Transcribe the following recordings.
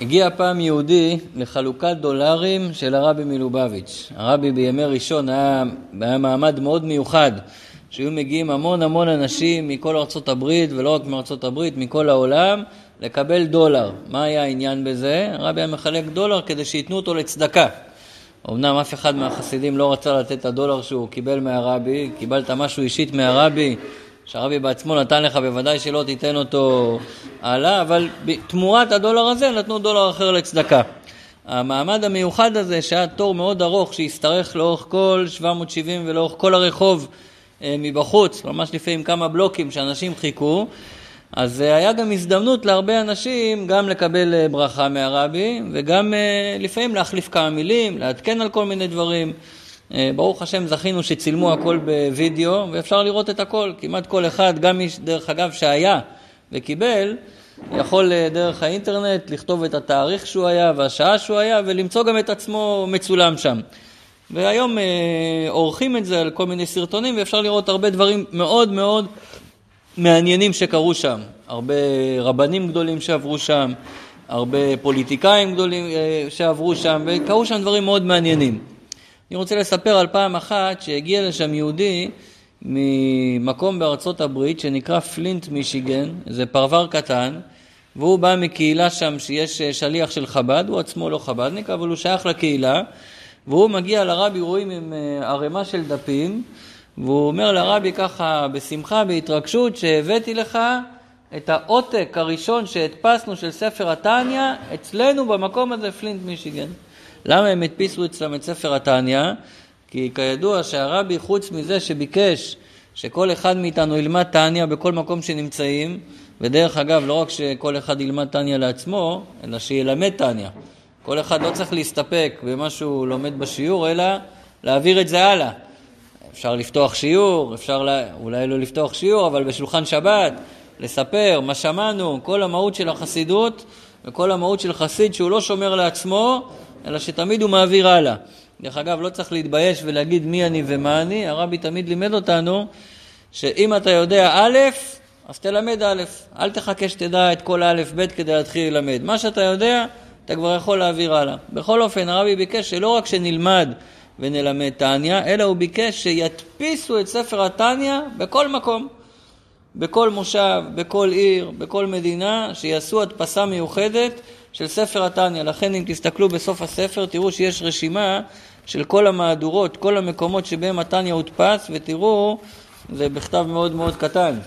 הגיע פעם יהודי לחלוקת דולרים של הרבי מלובביץ'. הרבי בימי ראשון היה, היה מעמד מאוד מיוחד, שהיו מגיעים המון המון אנשים מכל ארצות הברית, ולא רק מארצות הברית, מכל העולם, לקבל דולר. מה היה העניין בזה? הרבי היה מחלק דולר כדי שייתנו אותו לצדקה. אמנם אף אחד מהחסידים לא רצה לתת את הדולר שהוא קיבל מהרבי, קיבלת משהו אישית מהרבי, שהרבי בעצמו נתן לך, בוודאי שלא תיתן אותו הלאה, אבל תמורת הדולר הזה נתנו דולר אחר לצדקה. המעמד המיוחד הזה, שהיה תור מאוד ארוך, שהשתרך לאורך כל 770 ולאורך כל הרחוב אה, מבחוץ, ממש לפעמים כמה בלוקים שאנשים חיכו, אז אה, היה גם הזדמנות להרבה אנשים גם לקבל אה, ברכה מהרבי וגם לפעמים להחליף כמה מילים, לעדכן על כל מיני דברים. ברוך השם זכינו שצילמו הכל בווידאו ואפשר לראות את הכל, כמעט כל אחד, גם מי דרך אגב שהיה וקיבל, יכול דרך האינטרנט לכתוב את התאריך שהוא היה והשעה שהוא היה ולמצוא גם את עצמו מצולם שם. והיום אה, עורכים את זה על כל מיני סרטונים ואפשר לראות הרבה דברים מאוד מאוד מעניינים שקרו שם. הרבה רבנים גדולים שעברו שם, הרבה פוליטיקאים גדולים אה, שעברו שם, וקרו שם דברים מאוד מעניינים. אני רוצה לספר על פעם אחת שהגיע לשם יהודי ממקום בארצות הברית שנקרא פלינט מישיגן, זה פרבר קטן, והוא בא מקהילה שם שיש אה, שליח של חב"ד, הוא עצמו לא חב"דניק, אבל הוא שייך לקהילה. והוא מגיע לרבי, רואים עם אה, ערימה של דפים, והוא אומר לרבי ככה בשמחה, בהתרגשות, שהבאתי לך את העותק הראשון שהדפסנו של ספר התניא אצלנו במקום הזה, פלינט מישיגן. למה הם הדפיסו אצלם את ספר התניא? כי כידוע שהרבי, חוץ מזה שביקש שכל אחד מאיתנו ילמד תניא בכל מקום שנמצאים, ודרך אגב, לא רק שכל אחד ילמד תניא לעצמו, אלא שילמד תניא. כל אחד לא צריך להסתפק במה שהוא לומד בשיעור, אלא להעביר את זה הלאה. אפשר לפתוח שיעור, אפשר לה... אולי לא לפתוח שיעור, אבל בשולחן שבת, לספר מה שמענו, כל המהות של החסידות וכל המהות של חסיד שהוא לא שומר לעצמו, אלא שתמיד הוא מעביר הלאה. דרך אגב, לא צריך להתבייש ולהגיד מי אני ומה אני, הרבי תמיד לימד אותנו שאם אתה יודע א', אז תלמד א', אל תחכה שתדע את כל א', ב' כדי להתחיל ללמד. מה שאתה יודע, אתה כבר יכול להעביר הלאה. בכל אופן, הרבי ביקש שלא רק שנלמד ונלמד תניא, אלא הוא ביקש שידפיסו את ספר התניא בכל מקום. בכל מושב, בכל עיר, בכל מדינה, שיעשו הדפסה מיוחדת של ספר התניא. לכן אם תסתכלו בסוף הספר, תראו שיש רשימה של כל המהדורות, כל המקומות שבהם התניא הודפס, ותראו, זה בכתב מאוד מאוד קטן,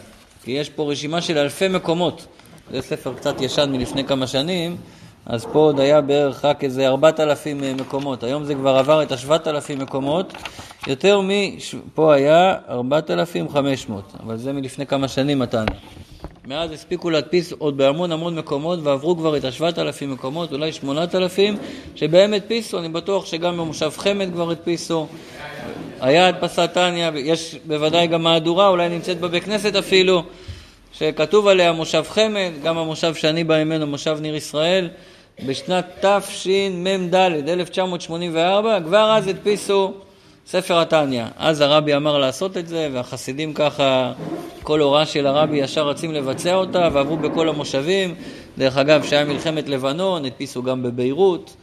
כי יש פה רשימה של אלפי מקומות. זה ספר קצת ישן מלפני כמה שנים, אז פה עוד היה בערך רק איזה ארבעת אלפים אה, מקומות, היום זה כבר עבר את השבעת אלפים מקומות, יותר מ... פה היה ארבעת אלפים חמש מאות, אבל זה מלפני כמה שנים מתן. מאז הספיקו להדפיס עוד בהמון המון מקומות ועברו כבר את השבעת אלפים מקומות, אולי שמונת אלפים, שבהם הדפיסו, אני בטוח שגם במושב חמד כבר הדפיסו. היה הדפסת טניה, יש בוודאי גם מהדורה, אולי נמצאת בבית כנסת אפילו, שכתוב עליה מושב חמד, גם המושב שאני בא ממנו, מושב ניר ישראל. בשנת תשמ"ד, 1984, כבר אז הדפיסו ספר התניא. אז הרבי אמר לעשות את זה, והחסידים ככה, כל הוראה של הרבי ישר רצים לבצע אותה, ועברו בכל המושבים. דרך אגב, כשהיה מלחמת לבנון, הדפיסו גם בביירות,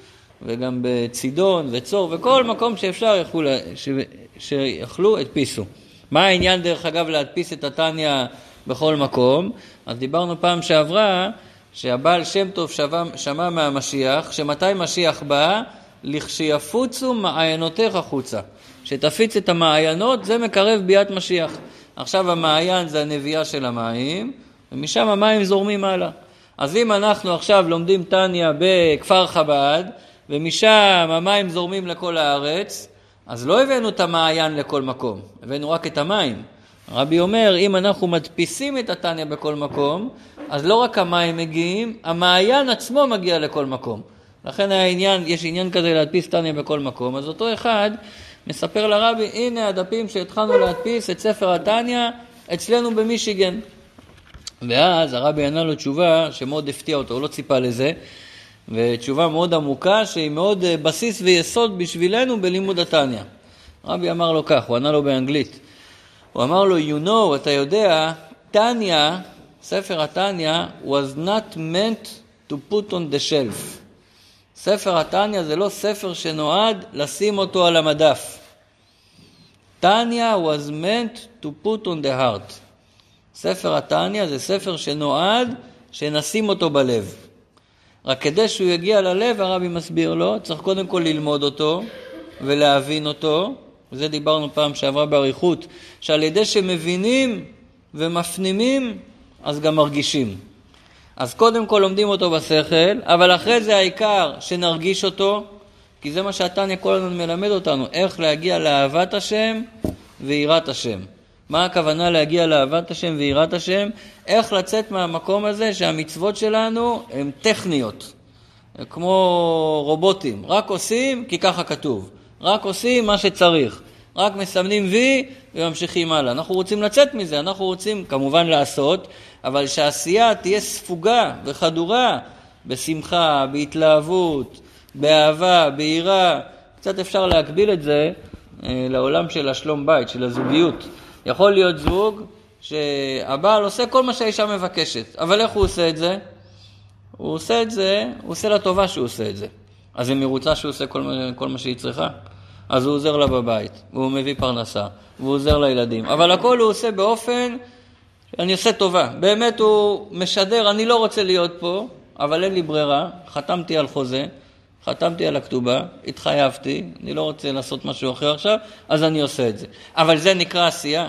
וגם בצידון וצור, וכל מקום שאפשר. שיכלו, הדפיסו. מה העניין, דרך אגב, להדפיס את התניא בכל מקום? אז דיברנו פעם שעברה, שהבעל שם טוב שמע, שמע מהמשיח, שמתי משיח בא? לכשיפוצו מעיינותיך החוצה. שתפיץ את המעיינות, זה מקרב ביאת משיח. עכשיו המעיין זה הנביאה של המים, ומשם המים זורמים הלאה. אז אם אנחנו עכשיו לומדים טניה בכפר חב"ד, ומשם המים זורמים לכל הארץ, אז לא הבאנו את המעיין לכל מקום, הבאנו רק את המים. רבי אומר, אם אנחנו מדפיסים את התניא בכל מקום, אז לא רק המים מגיעים, המעיין עצמו מגיע לכל מקום. לכן העניין, יש עניין כזה להדפיס תניא בכל מקום, אז אותו אחד מספר לרבי, הנה הדפים שהתחלנו להדפיס את ספר התניא אצלנו במישיגן. ואז הרבי ענה לו תשובה שמאוד הפתיע אותו, הוא לא ציפה לזה, ותשובה מאוד עמוקה שהיא מאוד אה, בסיס ויסוד בשבילנו בלימוד התניא. רבי אמר לו כך, הוא ענה לו באנגלית, הוא אמר לו, you know, אתה יודע, תניא ספר התניא was not meant to put on the shelf. ספר התניא זה לא ספר שנועד לשים אותו על המדף. תניא was meant to put on the heart. ספר התניא זה ספר שנועד שנשים אותו בלב. רק כדי שהוא יגיע ללב, הרבי מסביר לו, צריך קודם כל ללמוד אותו ולהבין אותו, וזה דיברנו פעם שעברה באריכות, שעל ידי שמבינים ומפנימים, אז גם מרגישים. אז קודם כל לומדים אותו בשכל, אבל אחרי זה העיקר שנרגיש אותו, כי זה מה שהתניא כל הזמן מלמד אותנו, איך להגיע לאהבת השם ויראת השם. מה הכוונה להגיע לאהבת השם ויראת השם? איך לצאת מהמקום הזה שהמצוות שלנו הן טכניות, כמו רובוטים, רק עושים כי ככה כתוב, רק עושים מה שצריך, רק מסמנים וי וממשיכים הלאה. אנחנו רוצים לצאת מזה, אנחנו רוצים כמובן לעשות, אבל שהעשייה תהיה ספוגה וחדורה בשמחה, בהתלהבות, באהבה, ביראה. קצת אפשר להקביל את זה אה, לעולם של השלום בית, של הזוגיות. יכול להיות זוג שהבעל עושה כל מה שהאישה מבקשת, אבל איך הוא עושה את זה? הוא עושה את זה, הוא עושה לה טובה שהוא עושה את זה. אז היא מרוצה שהוא עושה כל, כל מה שהיא צריכה? אז הוא עוזר לה בבית, והוא מביא פרנסה, והוא עוזר לילדים, אבל הכל הוא עושה באופן אני עושה טובה. באמת הוא משדר, אני לא רוצה להיות פה, אבל אין לי ברירה, חתמתי על חוזה, חתמתי על הכתובה, התחייבתי, אני לא רוצה לעשות משהו אחר עכשיו, אז אני עושה את זה. אבל זה נקרא עשייה.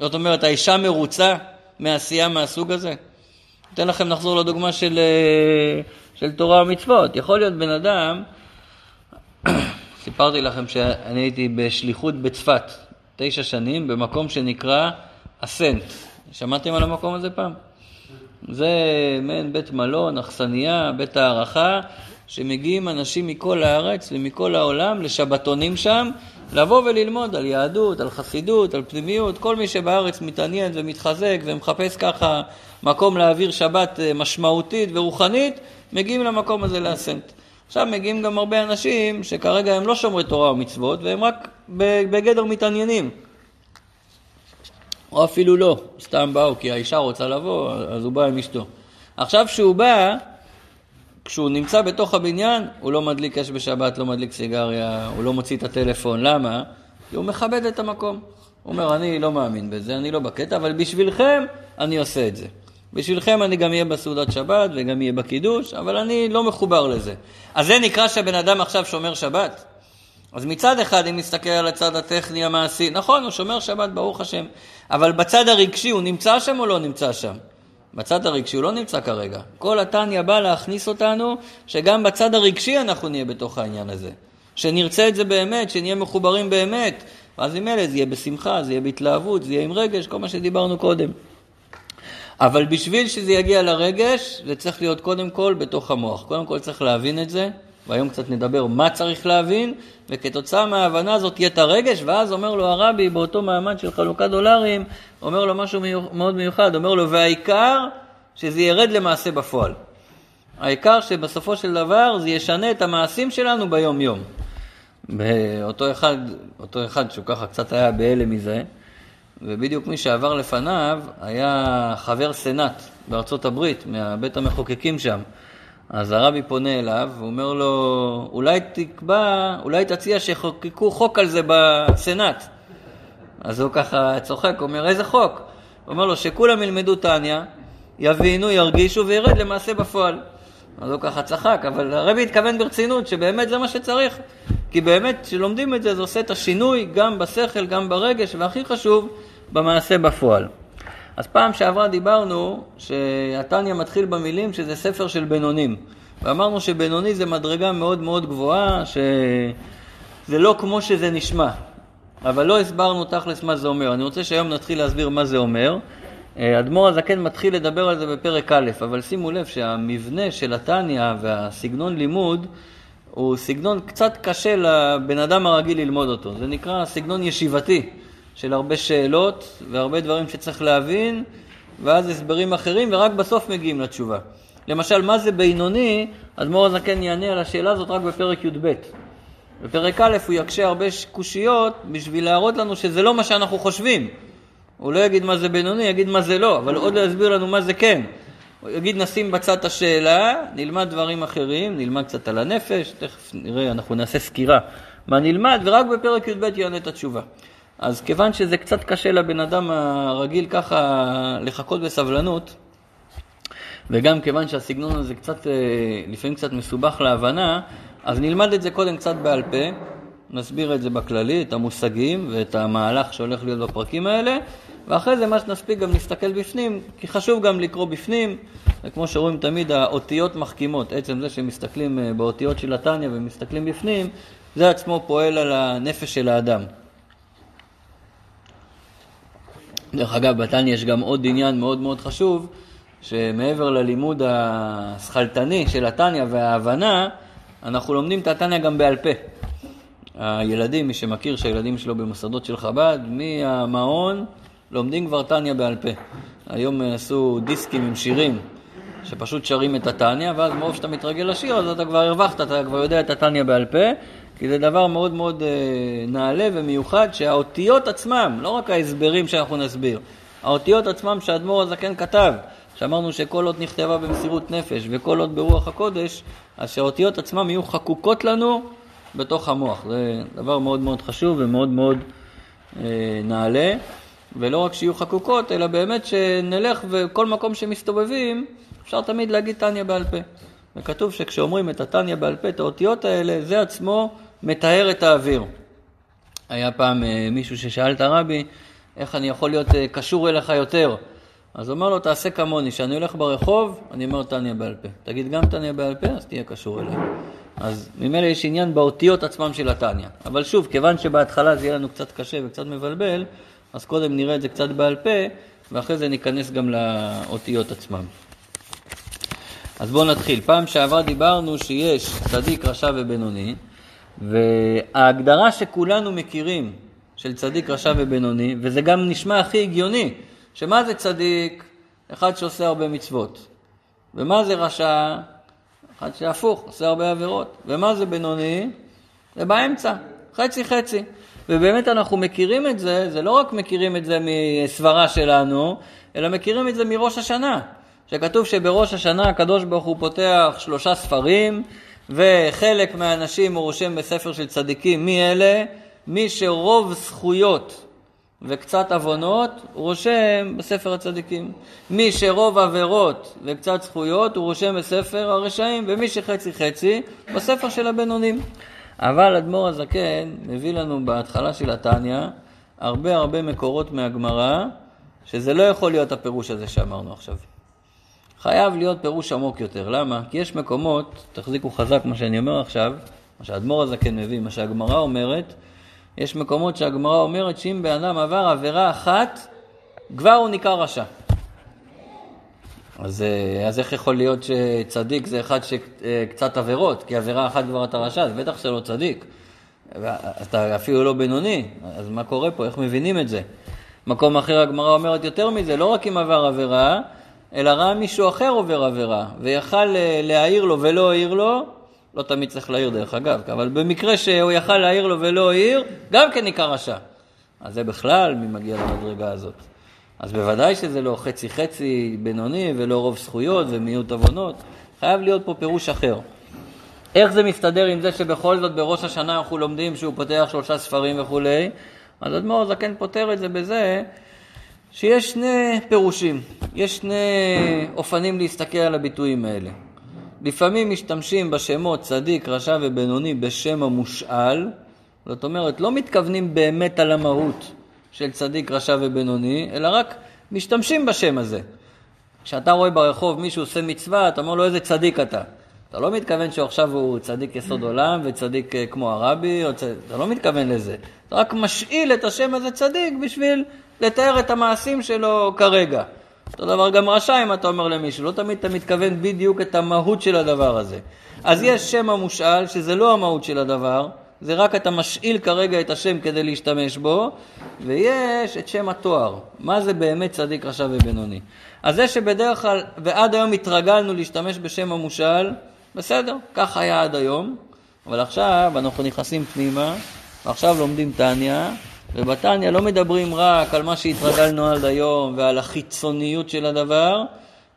זאת אומרת, האישה מרוצה מעשייה מהסוג הזה. אתן לכם לחזור לדוגמה של, אה, של תורה ומצוות. יכול להיות בן אדם, סיפרתי לכם שאני הייתי בשליחות בצפת, תשע שנים, במקום שנקרא אסנט. שמעתם על המקום הזה פעם? זה מעין בית מלון, אכסניה, בית הערכה, שמגיעים אנשים מכל הארץ ומכל העולם לשבתונים שם, לבוא וללמוד על יהדות, על חסידות, על פנימיות, כל מי שבארץ מתעניין ומתחזק ומחפש ככה מקום להעביר שבת אה, משמעותית ורוחנית, מגיעים למקום הזה לאסנט. עכשיו מגיעים גם הרבה אנשים שכרגע הם לא שומרי תורה ומצוות והם רק בגדר מתעניינים. או אפילו לא, סתם באו כי האישה רוצה לבוא, אז הוא בא עם אשתו. עכשיו כשהוא בא, כשהוא נמצא בתוך הבניין, הוא לא מדליק אש בשבת, לא מדליק סיגריה, הוא לא מוציא את הטלפון. למה? כי הוא מכבד את המקום. הוא אומר, אני לא מאמין בזה, אני לא בקטע, אבל בשבילכם אני עושה את זה. בשבילכם אני גם אהיה בסעודת שבת וגם אהיה בקידוש, אבל אני לא מחובר לזה. אז זה נקרא שהבן אדם עכשיו שומר שבת? אז מצד אחד, אם נסתכל על הצד הטכני המעשי, נכון, הוא שומר שבת, ברוך השם, אבל בצד הרגשי הוא נמצא שם או לא נמצא שם? בצד הרגשי הוא לא נמצא כרגע. כל התניא בא להכניס אותנו, שגם בצד הרגשי אנחנו נהיה בתוך העניין הזה. שנרצה את זה באמת, שנהיה מחוברים באמת. ואז עם אלה זה יהיה בשמחה, זה יהיה בהתלהבות, זה יהיה עם רגש, כל מה שדיברנו קודם. אבל בשביל שזה יגיע לרגש, זה צריך להיות קודם כל בתוך המוח. קודם כל צריך להבין את זה, והיום קצת נדבר מה צריך להבין, וכתוצאה מההבנה הזאת יהיה את הרגש, ואז אומר לו הרבי באותו מעמד של חלוקת דולרים, אומר לו משהו מאוד מיוחד, אומר לו, והעיקר שזה ירד למעשה בפועל. העיקר שבסופו של דבר זה ישנה את המעשים שלנו ביום-יום. באותו אחד, אותו אחד שהוא ככה קצת היה בהלם מזה, ובדיוק מי שעבר לפניו היה חבר סנאט בארצות הברית, מהבית המחוקקים שם. אז הרבי פונה אליו ואומר לו, אולי תקבע, אולי תציע שיחוקקו חוק על זה בסנאט. אז הוא ככה צוחק, אומר, איזה חוק? הוא אומר לו, שכולם ילמדו טניה, יבינו, ירגישו וירד למעשה בפועל. אז הוא ככה צחק, אבל הרבי התכוון ברצינות שבאמת זה מה שצריך. כי באמת, כשלומדים את זה, זה עושה את השינוי גם בשכל, גם ברגש, והכי חשוב, במעשה בפועל. אז פעם שעברה דיברנו שהתניא מתחיל במילים שזה ספר של בינונים. ואמרנו שבינוני זה מדרגה מאוד מאוד גבוהה, שזה לא כמו שזה נשמע. אבל לא הסברנו תכלס מה זה אומר. אני רוצה שהיום נתחיל להסביר מה זה אומר. אה, אדמו"ר הזקן מתחיל לדבר על זה בפרק א', אבל שימו לב שהמבנה של התניא והסגנון לימוד הוא סגנון קצת קשה לבן אדם הרגיל ללמוד אותו. זה נקרא סגנון ישיבתי. של הרבה שאלות והרבה דברים שצריך להבין, ואז הסברים אחרים, ורק בסוף מגיעים לתשובה. למשל, מה זה בינוני? אדמו"ר הזקן יענה על השאלה הזאת רק בפרק י"ב. בפרק א' הוא יקשה הרבה קושיות בשביל להראות לנו שזה לא מה שאנחנו חושבים. הוא לא יגיד מה זה בינוני, יגיד מה זה לא, אבל עוד לא יסביר לנו מה זה כן. הוא יגיד נשים בצד את השאלה, נלמד דברים אחרים, נלמד קצת על הנפש, תכף נראה, אנחנו נעשה סקירה מה נלמד, ורק בפרק י"ב יענה את התשובה. אז כיוון שזה קצת קשה לבן אדם הרגיל ככה לחכות בסבלנות, וגם כיוון שהסגנון הזה קצת, אה, לפעמים קצת מסובך להבנה, אז נלמד את זה קודם קצת בעל פה, נסביר את זה בכללי, את המושגים ואת המהלך שהולך להיות בפרקים האלה, ואחרי זה מה שנספיק גם נסתכל בפנים, כי חשוב גם לקרוא בפנים, וכמו שרואים תמיד האותיות מחכימות, עצם זה שמסתכלים אה, באותיות של התניא ומסתכלים בפנים, זה עצמו פועל על הנפש של האדם. דרך אגב, בתניא יש גם עוד עניין מאוד מאוד חשוב, שמעבר ללימוד השכלתני של התניא וההבנה, אנחנו לומדים את התניא גם בעל פה. הילדים, מי שמכיר שהילדים שלו במוסדות של חב"ד, מהמעון לומדים כבר תניא בעל פה. היום עשו דיסקים עם שירים שפשוט שרים את התניא, ואז מרוב שאתה מתרגל לשיר, אז אתה כבר הרווחת, אתה כבר יודע את התניא בעל פה, כי זה דבר מאוד מאוד אה, נעלה ומיוחד, שהאותיות עצמם, לא רק ההסברים שאנחנו נסביר, האותיות עצמם שהאדמו"ר הזקן כתב, שאמרנו שכל עוד נכתבה במסירות נפש וכל עוד ברוח הקודש, אז שהאותיות עצמם יהיו חקוקות לנו בתוך המוח. זה דבר מאוד מאוד חשוב ומאוד מאוד אה, נעלה. ולא רק שיהיו חקוקות, אלא באמת שנלך וכל מקום שמסתובבים, אפשר תמיד להגיד תניא בעל פה. וכתוב שכשאומרים את התניא בעל פה, את האותיות האלה, זה עצמו מטהר את האוויר. היה פעם אה, מישהו ששאל את הרבי, איך אני יכול להיות אה, קשור אליך יותר? אז הוא אמר לו, תעשה כמוני, כשאני הולך ברחוב, אני אומר תניא בעל פה. תגיד גם תניא בעל פה, אז תהיה קשור אליי. אז ממילא יש עניין באותיות עצמם של התניא. אבל שוב, כיוון שבהתחלה זה יהיה לנו קצת קשה וקצת מבלבל, אז קודם נראה את זה קצת בעל פה, ואחרי זה ניכנס גם לאותיות עצמם. אז בואו נתחיל. פעם שעברה דיברנו שיש צדיק, רשע ובינוני, וההגדרה שכולנו מכירים של צדיק, רשע ובינוני, וזה גם נשמע הכי הגיוני, שמה זה צדיק? אחד שעושה הרבה מצוות. ומה זה רשע? אחד שהפוך, עושה הרבה עבירות. ומה זה בינוני? זה באמצע, חצי חצי. ובאמת אנחנו מכירים את זה, זה לא רק מכירים את זה מסברה שלנו, אלא מכירים את זה מראש השנה. שכתוב שבראש השנה הקדוש ברוך הוא פותח שלושה ספרים, וחלק מהאנשים הוא רושם בספר של צדיקים. מי אלה? מי שרוב זכויות וקצת עוונות, הוא רושם בספר הצדיקים. מי שרוב עבירות וקצת זכויות, הוא רושם בספר הרשעים, ומי שחצי חצי, בספר של הבינונים. אבל אדמו"ר הזקן מביא לנו בהתחלה של התניא הרבה הרבה מקורות מהגמרא, שזה לא יכול להיות הפירוש הזה שאמרנו עכשיו. חייב להיות פירוש עמוק יותר. למה? כי יש מקומות, תחזיקו חזק מה שאני אומר עכשיו, מה שהאדמו"ר הזקן מביא, מה שהגמרא אומרת, יש מקומות שהגמרא אומרת שאם בן אדם עבר עבירה אחת, כבר הוא נקרא רשע. אז, אה, אז איך יכול להיות שצדיק זה אחד שקצת עבירות, כי עבירה אחת כבר אתה רשע, אז בטח שלא צדיק. אתה אפילו לא בינוני, אז מה קורה פה? איך מבינים את זה? מקום אחר הגמרא אומרת יותר מזה, לא רק אם עבר עבירה, אלא ראה מישהו אחר עובר עבירה, ויכל אה, להעיר לו ולא העיר לו, לא תמיד צריך להעיר דרך אגב, אבל במקרה שהוא יכל להעיר לו ולא העיר, גם כן נקרא רשע. אז זה בכלל מי מגיע למדרגה הזאת. אז בוודאי שזה לא חצי חצי בינוני ולא רוב זכויות ומיעוט עוונות, חייב להיות פה פירוש אחר. איך זה מסתדר עם זה שבכל זאת בראש השנה אנחנו לומדים שהוא פותח שלושה ספרים וכולי? אז אדמו"ר זקן פותר את זה בזה שיש שני פירושים, יש שני אופנים להסתכל על הביטויים האלה. לפעמים משתמשים בשמות צדיק, רשע ובינוני בשם המושאל, זאת אומרת, לא מתכוונים באמת על המהות. של צדיק, רשע ובינוני, אלא רק משתמשים בשם הזה. כשאתה רואה ברחוב מישהו עושה מצווה, אתה אומר לו איזה צדיק אתה. אתה לא מתכוון שעכשיו הוא צדיק יסוד עולם וצדיק אה, כמו הרבי, צ... אתה לא מתכוון לזה. אתה רק משאיל את השם הזה צדיק בשביל לתאר את המעשים שלו כרגע. אותו דבר גם רשע אם אתה אומר למישהו, לא תמיד אתה מתכוון בדיוק את המהות של הדבר הזה. אז יש שם המושאל, שזה לא המהות של הדבר, זה רק אתה משאיל כרגע את השם כדי להשתמש בו, ויש את שם התואר. מה זה באמת צדיק, רשע ובינוני? אז זה שבדרך כלל, ועד היום התרגלנו להשתמש בשם המושל, בסדר, כך היה עד היום, אבל עכשיו אנחנו נכנסים פנימה, ועכשיו לומדים טניה, ובטניה לא מדברים רק על מה שהתרגלנו עד היום ועל החיצוניות של הדבר,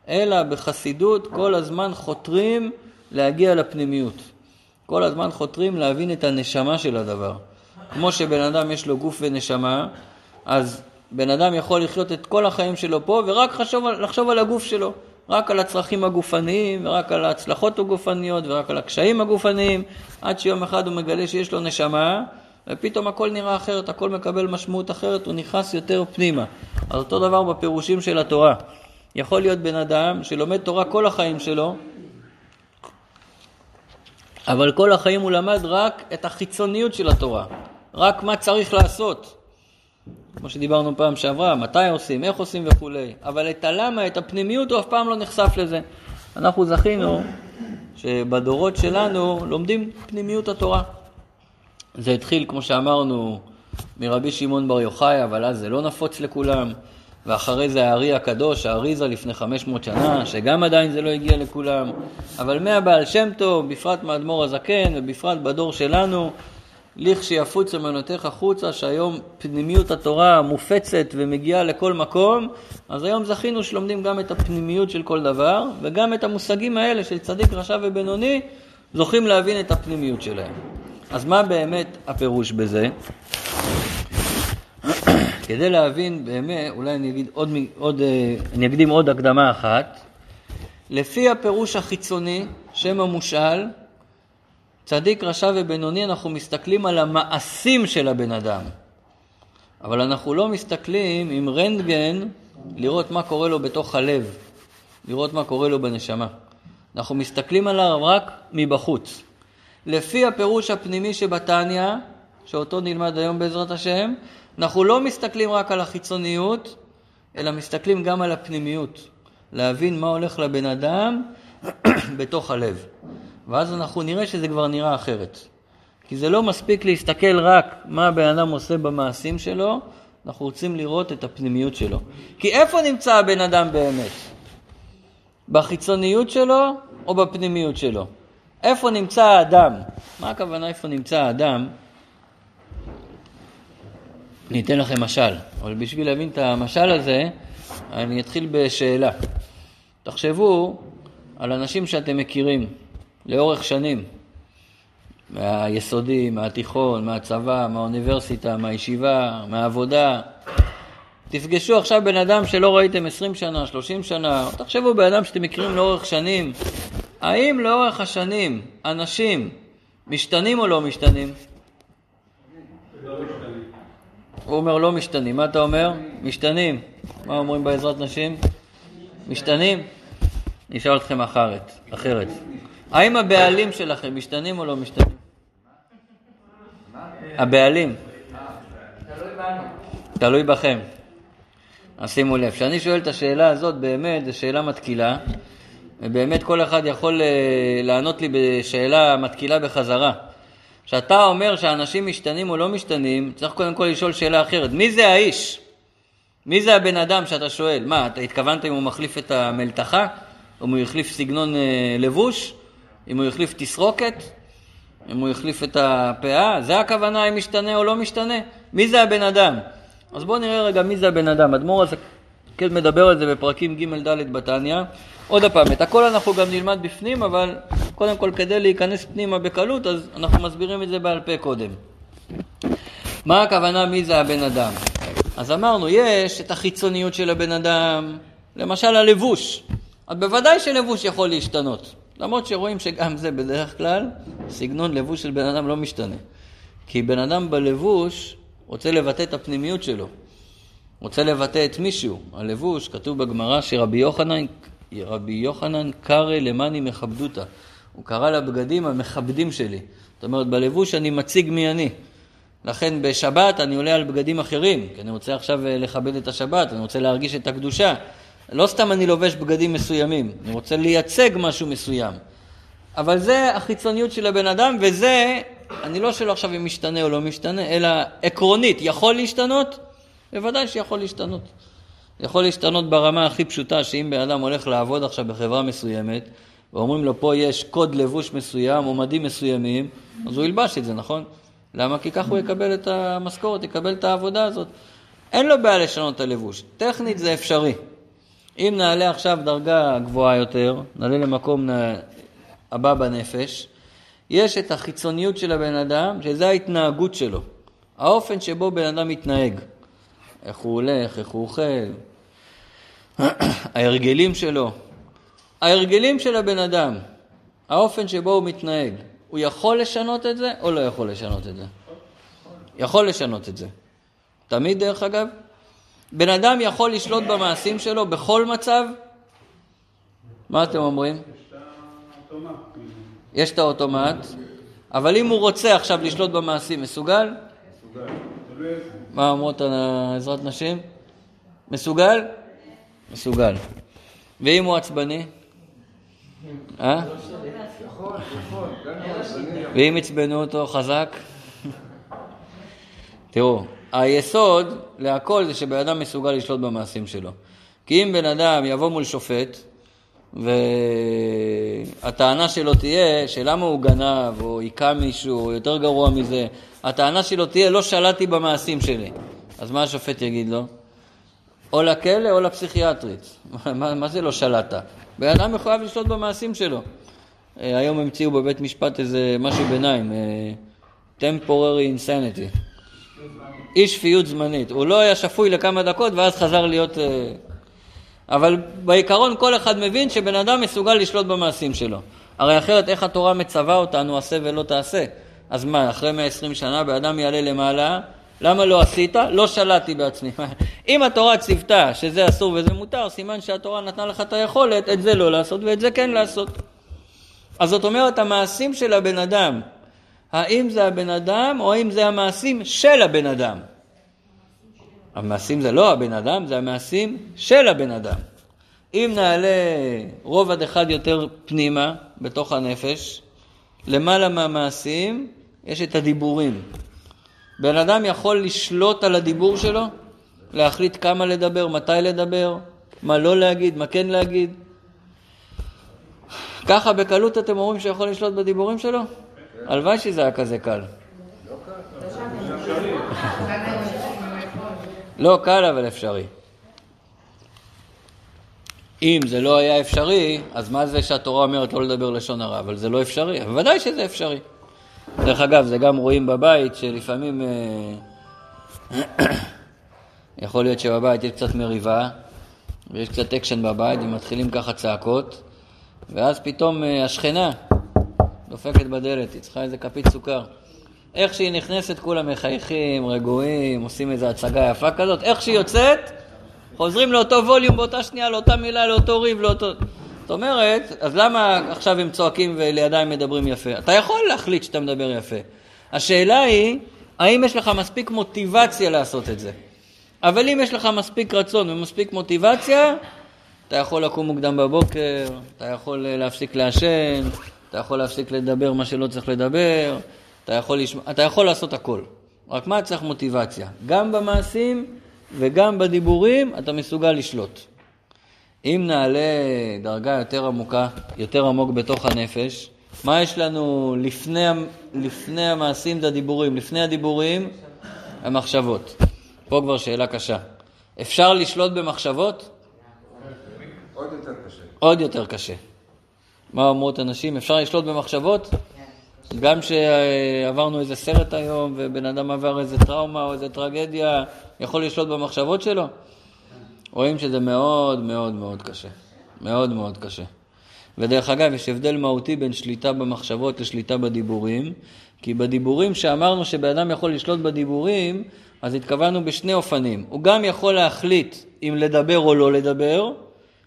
אלא בחסידות כל הזמן חותרים להגיע לפנימיות. כל הזמן חותרים להבין את הנשמה של הדבר. כמו שבן אדם יש לו גוף ונשמה, אז בן אדם יכול לחיות את כל החיים שלו פה ורק חשוב, לחשוב על הגוף שלו, רק על הצרכים הגופניים ורק על ההצלחות הגופניות ורק על הקשיים הגופניים, עד שיום אחד הוא מגלה שיש לו נשמה ופתאום הכל נראה אחרת, הכל מקבל משמעות אחרת, הוא נכנס יותר פנימה. אז אותו דבר בפירושים של התורה. יכול להיות בן אדם שלומד תורה כל החיים שלו, אבל כל החיים הוא למד רק את החיצוניות של התורה, רק מה צריך לעשות. כמו שדיברנו פעם שעברה, מתי עושים, איך עושים וכולי, אבל את הלמה, את הפנימיות, הוא אף פעם לא נחשף לזה. אנחנו זכינו שבדורות שלנו לומדים פנימיות התורה. זה התחיל, כמו שאמרנו, מרבי שמעון בר יוחאי, אבל אז זה לא נפוץ לכולם. ואחרי זה הארי הקדוש, האריזה לפני 500 שנה, שגם עדיין זה לא הגיע לכולם. אבל מהבעל שם טוב, בפרט מאדמו"ר הזקן, ובפרט בדור שלנו, לכשיפוץ אמונותיך החוצה, שהיום פנימיות התורה מופצת ומגיעה לכל מקום, אז היום זכינו שלומדים גם את הפנימיות של כל דבר, וגם את המושגים האלה של צדיק, רשע ובינוני, זוכים להבין את הפנימיות שלהם. אז מה באמת הפירוש בזה? כדי להבין באמת, אולי אני אגיד עוד, עוד, אה, אני אקדים עוד הקדמה אחת. לפי הפירוש החיצוני, שם המושאל, צדיק, רשע ובינוני, אנחנו מסתכלים על המעשים של הבן אדם. אבל אנחנו לא מסתכלים עם רנטגן לראות מה קורה לו בתוך הלב, לראות מה קורה לו בנשמה. אנחנו מסתכלים עליו רק מבחוץ. לפי הפירוש הפנימי שבתניא, שאותו נלמד היום בעזרת השם, אנחנו לא מסתכלים רק על החיצוניות, אלא מסתכלים גם על הפנימיות. להבין מה הולך לבן אדם בתוך הלב. ואז אנחנו נראה שזה כבר נראה אחרת. כי זה לא מספיק להסתכל רק מה הבן אדם עושה במעשים שלו, אנחנו רוצים לראות את הפנימיות שלו. כי איפה נמצא הבן אדם באמת? בחיצוניות שלו או בפנימיות שלו? איפה נמצא האדם? מה הכוונה איפה נמצא האדם? אני אתן לכם משל, אבל בשביל להבין את המשל הזה, אני אתחיל בשאלה. תחשבו על אנשים שאתם מכירים לאורך שנים, מהיסודי, מהתיכון, מהצבא, מהאוניברסיטה, מהישיבה, מהעבודה. תפגשו עכשיו בן אדם שלא ראיתם 20 שנה, 30 שנה, תחשבו בן אדם שאתם מכירים לאורך שנים. האם לאורך השנים אנשים משתנים או לא משתנים? הוא אומר לא משתנים. מה אתה אומר? משתנים. מה אומרים בעזרת נשים? משתנים? נשאל אתכם אחרת. אחרת. האם הבעלים שלכם משתנים או לא משתנים? הבעלים. תלוי בכם. אז שימו לב, כשאני שואל את השאלה הזאת, באמת, זו שאלה מתקילה, ובאמת כל אחד יכול אה, לענות לי בשאלה מתקילה בחזרה. כשאתה אומר שאנשים משתנים או לא משתנים, צריך קודם כל לשאול שאלה אחרת. מי זה האיש? מי זה הבן אדם שאתה שואל? מה, אתה התכוונת אם הוא מחליף את המלתחה? אם הוא יחליף סגנון אה, לבוש? אם הוא יחליף תסרוקת? אם הוא יחליף את הפאה? זה הכוונה אם משתנה או לא משתנה? מי זה הבן אדם? אז בואו נראה רגע מי זה הבן אדם. אדמו"ר כן מדבר על זה בפרקים ג'-ד' בתניא. עוד פעם, את הכל אנחנו גם נלמד בפנים, אבל קודם כל כדי להיכנס פנימה בקלות, אז אנחנו מסבירים את זה בעל פה קודם. מה הכוונה מי זה הבן אדם? אז אמרנו, יש את החיצוניות של הבן אדם, למשל הלבוש. אז בוודאי שלבוש יכול להשתנות. למרות שרואים שגם זה בדרך כלל, סגנון לבוש של בן אדם לא משתנה. כי בן אדם בלבוש רוצה לבטא את הפנימיות שלו. רוצה לבטא את מישהו. הלבוש, כתוב בגמרא שרבי יוחנן, רבי יוחנן קרא למאני מכבדותא. הוא קרא לבגדים המכבדים שלי. זאת אומרת, בלבוש אני מציג מי אני. לכן בשבת אני עולה על בגדים אחרים, כי אני רוצה עכשיו אה, לכבד את השבת, אני רוצה להרגיש את הקדושה. לא סתם אני לובש בגדים מסוימים, אני רוצה לייצג משהו מסוים. אבל זה החיצוניות של הבן אדם, וזה, אני לא שואל עכשיו אם משתנה או לא משתנה, אלא עקרונית, יכול להשתנות? בוודאי שיכול להשתנות. יכול להשתנות ברמה הכי פשוטה, שאם בן אדם הולך לעבוד עכשיו בחברה מסוימת, ואומרים לו פה יש קוד לבוש מסוים או מסוימים, אז הוא ילבש את זה, נכון? למה? כי ככה הוא יקבל את המשכורת, יקבל את העבודה הזאת. אין לו בעיה לשנות את הלבוש. טכנית זה אפשרי. אם נעלה עכשיו דרגה גבוהה יותר, נעלה למקום הבא בנפש, יש את החיצוניות של הבן אדם, שזה ההתנהגות שלו. האופן שבו בן אדם מתנהג. איך הוא הולך, איך הוא אוכל, ההרגלים שלו. ההרגלים של הבן אדם, האופן שבו הוא מתנהג, הוא יכול לשנות את זה או לא יכול לשנות את זה? יכול לשנות את זה. תמיד, דרך אגב. בן אדם יכול לשלוט במעשים שלו בכל מצב? מה אתם אומרים? יש את האוטומט, אבל אם הוא רוצה עכשיו לשלוט במעשים, מסוגל? מסוגל. מה אומרות עזרת נשים? מסוגל? מסוגל. ואם הוא עצבני? אה? ואם עצבנו אותו חזק? תראו, היסוד להכל זה שבן אדם מסוגל לשלוט במעשים שלו. כי אם בן אדם יבוא מול שופט, והטענה שלו תהיה שלמה הוא גנב, או היכה מישהו, או יותר גרוע מזה, הטענה שלו תהיה לא שלטתי במעשים שלי. אז מה השופט יגיד לו? או לכלא או לפסיכיאטרית. מה, מה זה לא שלטת? בן אדם מחויב לשלוט במעשים שלו. אה, היום המציאו בבית משפט איזה משהו ביניים, אה, temporary insanity. אי שפיות זמנית. הוא לא היה שפוי לכמה דקות ואז חזר להיות... אה, אבל בעיקרון כל אחד מבין שבן אדם מסוגל לשלוט במעשים שלו. הרי אחרת איך התורה מצווה אותנו עשה ולא תעשה? אז מה, אחרי 120 שנה בן אדם יעלה למעלה, למה לא עשית? לא שלטתי בעצמי. אם התורה ציוותה שזה אסור וזה מותר, סימן שהתורה נתנה לך את היכולת את זה לא לעשות ואת זה כן לעשות. אז זאת אומרת, המעשים של הבן אדם, האם זה הבן אדם או האם זה המעשים של הבן אדם? המעשים זה לא הבן אדם, זה המעשים של הבן אדם. אם נעלה רובד אחד יותר פנימה, בתוך הנפש, למעלה מהמעשים, יש את הדיבורים. בן אדם יכול לשלוט על הדיבור שלו, להחליט כמה לדבר, מתי לדבר, מה לא להגיד, מה כן להגיד. ככה בקלות אתם אומרים שיכול לשלוט בדיבורים שלו? הלוואי שזה היה כזה קל. לא קל אבל אפשרי. אם זה לא היה אפשרי, אז מה זה שהתורה אומרת לא לדבר לשון הרע? אבל זה לא אפשרי, בוודאי שזה אפשרי. דרך אגב, זה גם רואים בבית שלפעמים אה, יכול להיות שבבית יש קצת מריבה ויש קצת אקשן בבית ומתחילים ככה צעקות ואז פתאום אה, השכנה דופקת בדלת, היא צריכה איזה כפית סוכר. איך שהיא נכנסת כולם מחייכים, רגועים, עושים איזו הצגה יפה כזאת, איך שהיא יוצאת, חוזרים לאותו ווליום באותה שנייה, לאותה מילה, לאותו ריב, לאותו... זאת אומרת, אז למה עכשיו הם צועקים ולידיים מדברים יפה? אתה יכול להחליט שאתה מדבר יפה. השאלה היא, האם יש לך מספיק מוטיבציה לעשות את זה? אבל אם יש לך מספיק רצון ומספיק מוטיבציה, אתה יכול לקום מוקדם בבוקר, אתה יכול להפסיק לעשן, אתה יכול להפסיק לדבר מה שלא צריך לדבר, אתה יכול, לשמוע, אתה יכול לעשות הכל. רק מה צריך מוטיבציה? גם במעשים וגם בדיבורים אתה מסוגל לשלוט. אם נעלה דרגה יותר עמוקה, יותר עמוק בתוך הנפש, מה יש לנו לפני, לפני המעשים זה הדיבורים, לפני הדיבורים המחשבות. פה כבר שאלה קשה. אפשר לשלוט במחשבות? עוד יותר קשה. עוד יותר קשה. מה אומרות אנשים? אפשר לשלוט במחשבות? גם שעברנו איזה סרט היום ובן אדם עבר איזה טראומה או איזה טרגדיה, יכול לשלוט במחשבות שלו? רואים שזה מאוד מאוד מאוד קשה. מאוד מאוד קשה. ודרך אגב, יש הבדל מהותי בין שליטה במחשבות לשליטה בדיבורים, כי בדיבורים שאמרנו שבן אדם יכול לשלוט בדיבורים, אז התכוונו בשני אופנים. הוא גם יכול להחליט אם לדבר או לא לדבר,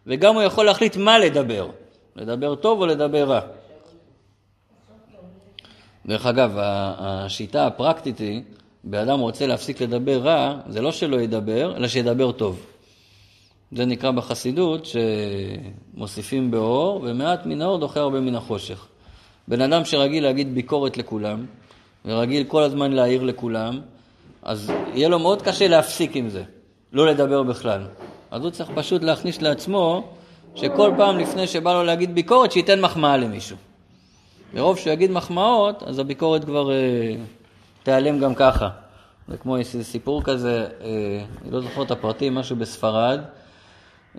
וגם הוא יכול להחליט מה לדבר. לדבר טוב או לדבר רע. דרך אגב, השיטה הפרקטית היא, באדם רוצה להפסיק לדבר רע, זה לא שלא ידבר, אלא שידבר טוב. זה נקרא בחסידות שמוסיפים באור, ומעט מן האור דוחה הרבה מן החושך. בן אדם שרגיל להגיד ביקורת לכולם, ורגיל כל הזמן להעיר לכולם, אז יהיה לו מאוד קשה להפסיק עם זה, לא לדבר בכלל. אז הוא צריך פשוט להכניס לעצמו שכל פעם לפני שבא לו להגיד ביקורת, שייתן מחמאה למישהו. מרוב שהוא יגיד מחמאות, אז הביקורת כבר אה, תיעלם גם ככה. זה כמו איזה סיפור כזה, אה, אני לא זוכר את הפרטים, משהו בספרד,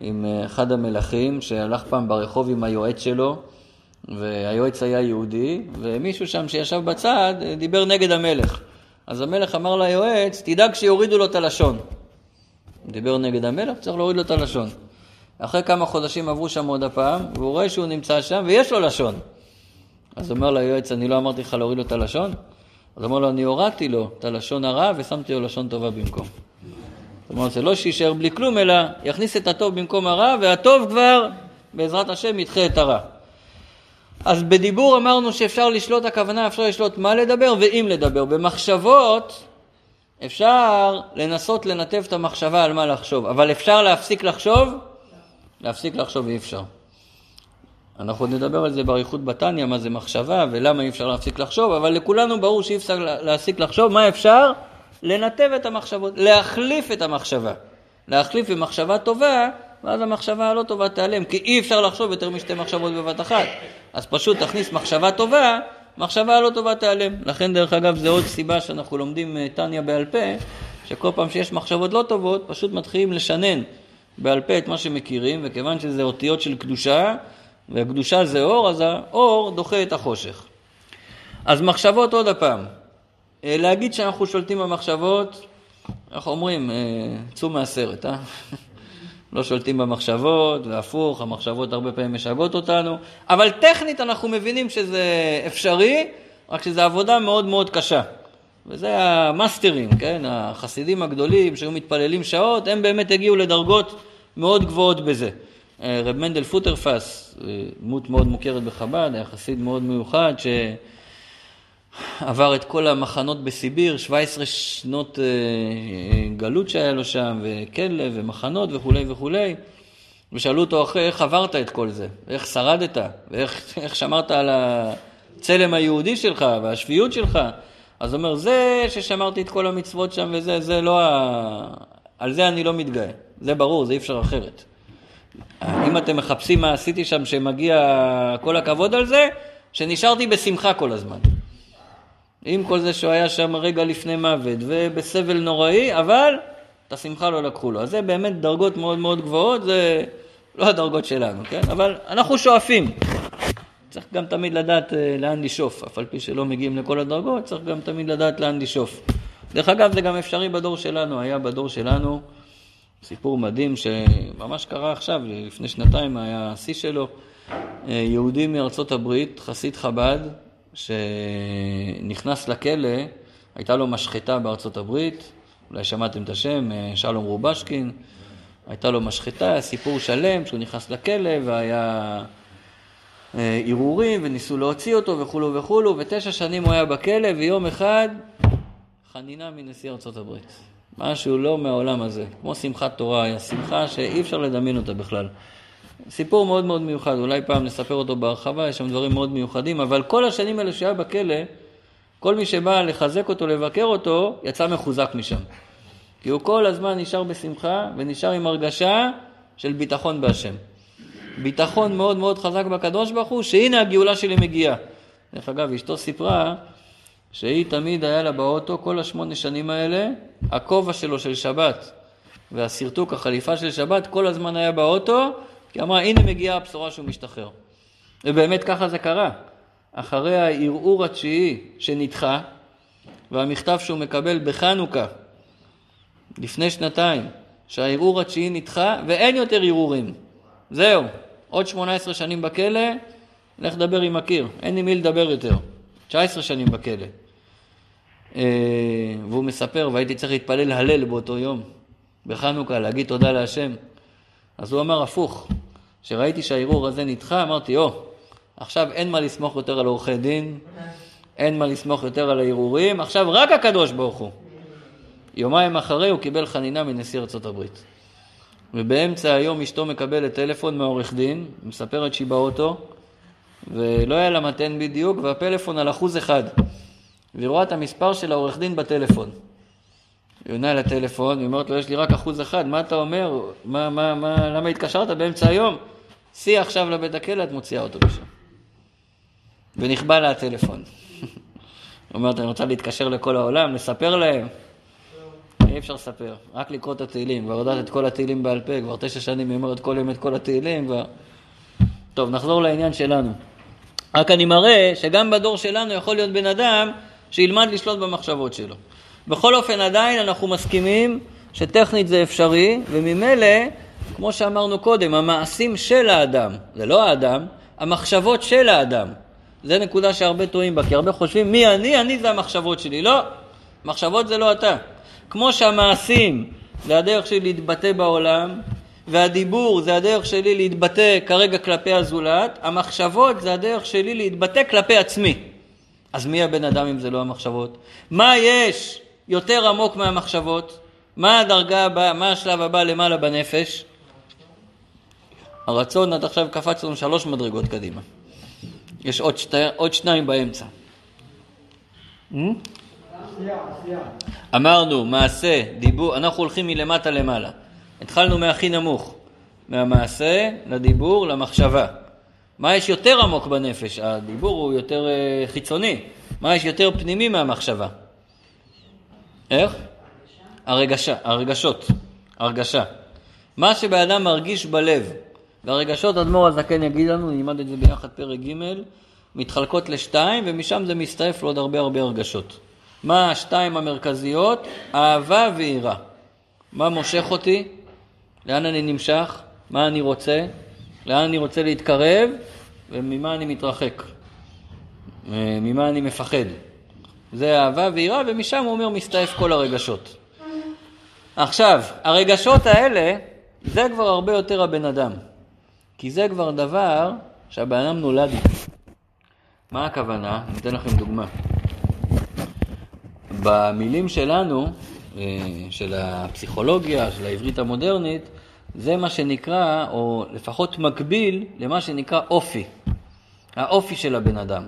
עם אה, אחד המלכים שהלך פעם ברחוב עם היועץ שלו, והיועץ היה יהודי, ומישהו שם שישב בצד אה, דיבר נגד המלך. אז המלך אמר ליועץ, תדאג שיורידו לו את הלשון. דיבר נגד המלך, צריך להוריד לו את הלשון. אחרי כמה חודשים עברו שם עוד הפעם, והוא רואה שהוא נמצא שם ויש לו לשון. אז אומר ליועץ, אני לא אמרתי לך להוריד לו את הלשון? אז אמר לו, אני הורדתי לו את הלשון הרע ושמתי לו לשון טובה במקום. אומרת, זה לא שיישאר בלי כלום, אלא יכניס את הטוב במקום הרע, והטוב כבר, בעזרת השם, ידחה את הרע. אז בדיבור אמרנו שאפשר לשלוט, הכוונה אפשר לשלוט מה לדבר ואם לדבר. במחשבות אפשר לנסות לנתב את המחשבה על מה לחשוב, אבל אפשר להפסיק לחשוב? להפסיק לחשוב אי אפשר. אנחנו נדבר על זה באריכות בתניא, מה זה מחשבה ולמה אי אפשר להפסיק לחשוב, אבל לכולנו ברור שאי אפשר להפסיק לחשוב, מה אפשר? לנתב את המחשבות, להחליף את המחשבה. להחליף במחשבה טובה, ואז המחשבה הלא טובה תיעלם, כי אי אפשר לחשוב יותר משתי מחשבות בבת אחת. אז פשוט תכניס מחשבה טובה, מחשבה הלא טובה תיעלם. לכן דרך אגב זה עוד סיבה שאנחנו לומדים טניה בעל פה, שכל פעם שיש מחשבות לא טובות, פשוט מתחילים לשנן בעל פה את מה שמכירים, וכיוון שזה אותיות של קדושה, והקדושה זה אור, אז האור דוחה את החושך. אז מחשבות עוד הפעם. אה, להגיד שאנחנו שולטים במחשבות, איך אומרים, אה, צאו מהסרט, אה? לא שולטים במחשבות, והפוך, המחשבות הרבה פעמים משגעות אותנו, אבל טכנית אנחנו מבינים שזה אפשרי, רק שזו עבודה מאוד מאוד קשה. וזה המאסטרים, כן, החסידים הגדולים שהיו מתפללים שעות, הם באמת הגיעו לדרגות מאוד גבוהות בזה. אה, רב מנדל פוטרפס, דמות מאוד מוכרת בחב"ד, היה חסיד מאוד מיוחד, ש... עבר את כל המחנות בסיביר, 17 שנות אה, גלות שהיה לו שם, וכלא, ומחנות וכולי וכולי, ושאלו אותו אחרי איך עברת את כל זה, איך שרדת, ואיך שמרת על הצלם היהודי שלך והשפיות שלך. אז הוא אומר, זה ששמרתי את כל המצוות שם וזה, זה לא ה... על זה אני לא מתגאה. זה ברור, זה אי אפשר אחרת. אם אתם מחפשים מה עשיתי שם שמגיע כל הכבוד על זה, שנשארתי בשמחה כל הזמן. עם כל זה שהוא היה שם רגע לפני מוות ובסבל נוראי, אבל את השמחה לא לקחו לו. אז זה באמת דרגות מאוד מאוד גבוהות, זה לא הדרגות שלנו, כן? אבל אנחנו שואפים. צריך גם תמיד לדעת אה, לאן לשאוף, אף על פי שלא מגיעים לכל הדרגות, צריך גם תמיד לדעת לאן לשאוף. דרך אגב, זה גם אפשרי בדור שלנו, היה בדור שלנו סיפור מדהים שממש קרה עכשיו, לפני שנתיים היה השיא שלו, אה, יהודי מארצות הברית, חסיד חב"ד, שנכנס לכלא, הייתה לו משחטה בארצות הברית, אולי שמעתם את השם, אה, שלום רובשקין, הייתה לו משחטה, סיפור שלם שהוא נכנס לכלא והיה אה, ערעורים וניסו להוציא אותו וכולו וכולו, ותשע שנים הוא היה בכלא ויום אחד חנינה מנשיא ארצות הברית. משהו לא מהעולם הזה, כמו שמחת תורה, שמחה שאי אפשר לדמיין אותה בכלל. סיפור מאוד מאוד מיוחד, אולי פעם נספר אותו בהרחבה, יש שם דברים מאוד מיוחדים, אבל כל השנים האלה שהיה בכלא, כל מי שבא לחזק אותו, לבקר אותו, יצא מחוזק משם. כי הוא כל הזמן נשאר בשמחה ונשאר עם הרגשה של ביטחון בהשם. ביטחון מאוד מאוד חזק בקדוש ברוך הוא, שהנה הגאולה שלי מגיעה. דרך אגב, אשתו סיפרה שהיא תמיד היה לה באוטו, כל השמונה שנים האלה, הכובע שלו של שבת והשרטוק, החליפה של שבת, כל הזמן היה באוטו, כי אמרה, הנה מגיעה הבשורה שהוא משתחרר. ובאמת ככה זה קרה. אחרי הערעור התשיעי שנדחה, והמכתב שהוא מקבל בחנוכה, לפני שנתיים, שהערעור התשיעי נדחה, ואין יותר ערעורים. זהו, עוד 18 שנים בכלא, לך לדבר עם הקיר, אין עם מי לדבר יותר. 19 שנים בכלא. אה, והוא מספר, והייתי צריך להתפלל הלל באותו יום, בחנוכה, להגיד תודה להשם. אז הוא אמר הפוך, כשראיתי שהערעור הזה נדחה, אמרתי, או, עכשיו אין מה לסמוך יותר על עורכי דין, אין מה לסמוך יותר על הערעורים, עכשיו רק הקדוש ברוך הוא. יומיים אחרי הוא קיבל חנינה מנשיא ארצות הברית. ובאמצע היום אשתו מקבלת טלפון מהעורך דין, מספרת שהיא באוטו, ולא היה לה מתן בדיוק, והפלאפון על אחוז אחד. והיא רואה את המספר של העורך דין בטלפון. היא עונה לטלפון, היא אומרת לו, יש לי רק אחוז אחד, מה אתה אומר? מה, מה, מה, למה התקשרת באמצע היום? סי עכשיו לבית הכלא, את מוציאה אותו משם. ונכבה לה הטלפון. אומרת, אני רוצה להתקשר לכל העולם, לספר להם. אי אפשר לספר, רק לקרוא את התהילים, כבר יודעת את כל התהילים בעל פה, כבר תשע שנים היא אומרת כל יום את כל התהילים, כבר... טוב, נחזור לעניין שלנו. רק אני מראה שגם בדור שלנו יכול להיות בן אדם שילמד לשלוט במחשבות שלו. בכל אופן, עדיין אנחנו מסכימים שטכנית זה אפשרי, וממילא, כמו שאמרנו קודם, המעשים של האדם, זה לא האדם, המחשבות של האדם. זה נקודה שהרבה טועים בה, כי הרבה חושבים מי אני, אני זה המחשבות שלי. לא, מחשבות זה לא אתה. כמו שהמעשים זה הדרך שלי להתבטא בעולם, והדיבור זה הדרך שלי להתבטא כרגע כלפי הזולת, המחשבות זה הדרך שלי להתבטא כלפי עצמי. אז מי הבן אדם אם זה לא המחשבות? מה יש יותר עמוק מהמחשבות? מה הדרגה הבאה, מה השלב הבא למעלה בנפש? הרצון עד עכשיו קפץ לנו שלוש מדרגות קדימה. יש עוד, שתי, עוד שניים באמצע. Hmm? אמרנו, מעשה, דיבור, אנחנו הולכים מלמטה למעלה. התחלנו מהכי נמוך, מהמעשה לדיבור למחשבה. מה יש יותר עמוק בנפש? הדיבור הוא יותר uh, חיצוני. מה יש יותר פנימי מהמחשבה? איך? הרגשה, הרגשות, הרגשה. מה שבאדם מרגיש בלב, והרגשות, אדמו"ר הזקן יגיד לנו, נלמד את זה ביחד פרק ג', מתחלקות לשתיים, ומשם זה מסתעף לעוד הרבה הרבה הרגשות. מה השתיים המרכזיות? אהבה ויראה. מה מושך אותי? לאן אני נמשך? מה אני רוצה? לאן אני רוצה להתקרב? וממה אני מתרחק? ממה אני מפחד? זה אהבה ויראה, ומשם הוא אומר מסתעף כל הרגשות. עכשיו, הרגשות האלה, זה כבר הרבה יותר הבן אדם. כי זה כבר דבר שהבן אדם נולד איתו. מה הכוונה? אני אתן לכם דוגמה. במילים שלנו, אה, של הפסיכולוגיה, של העברית המודרנית, זה מה שנקרא, או לפחות מקביל למה שנקרא אופי. האופי של הבן אדם.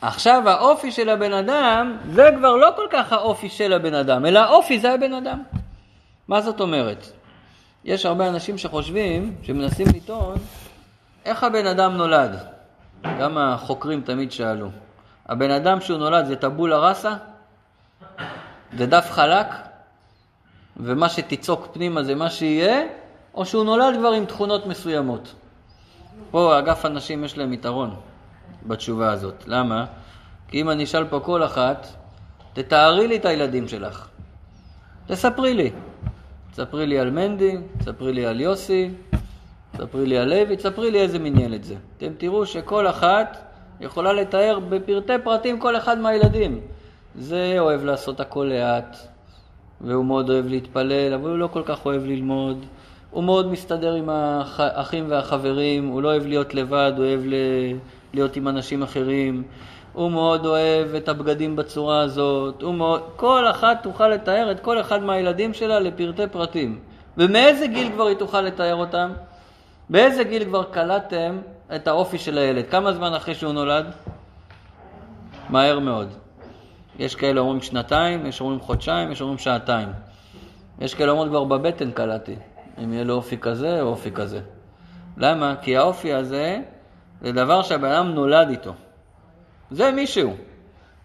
עכשיו האופי של הבן אדם זה כבר לא כל כך האופי של הבן אדם, אלא האופי זה הבן אדם. מה זאת אומרת? יש הרבה אנשים שחושבים, שמנסים לטעון, איך הבן אדם נולד? גם החוקרים תמיד שאלו. הבן אדם שהוא נולד זה טבולה ראסה? זה דף חלק? ומה שתצעוק פנימה זה מה שיהיה? או שהוא נולד כבר עם תכונות מסוימות? פה אגף הנשים יש להם יתרון בתשובה הזאת. למה? כי אם אני אשאל פה כל אחת, תתארי לי את הילדים שלך. תספרי לי. תספרי לי על מנדי, תספרי לי על יוסי, תספרי לי על לוי, תספרי לי איזה מין ילד זה. אתם תראו שכל אחת יכולה לתאר בפרטי פרטים כל אחד מהילדים. זה אוהב לעשות הכל לאט, והוא מאוד אוהב להתפלל, אבל הוא לא כל כך אוהב ללמוד. הוא מאוד מסתדר עם האחים והחברים, הוא לא אוהב להיות לבד, הוא אוהב להיות עם אנשים אחרים. הוא מאוד אוהב את הבגדים בצורה הזאת, הוא מאוד... כל אחת תוכל לתאר את כל אחד מהילדים שלה לפרטי פרטים. ומאיזה גיל כבר היא תוכל לתאר אותם? באיזה גיל כבר קלטתם את האופי של הילד? כמה זמן אחרי שהוא נולד? מהר מאוד. יש כאלה אומרים שנתיים, יש אומרים חודשיים, יש אומרים שעתיים. יש כאלה אומרים כבר בבטן קלטתי, אם יהיה לו אופי כזה או אופי כזה. למה? כי האופי הזה זה דבר שהבן אדם נולד איתו. זה מישהו.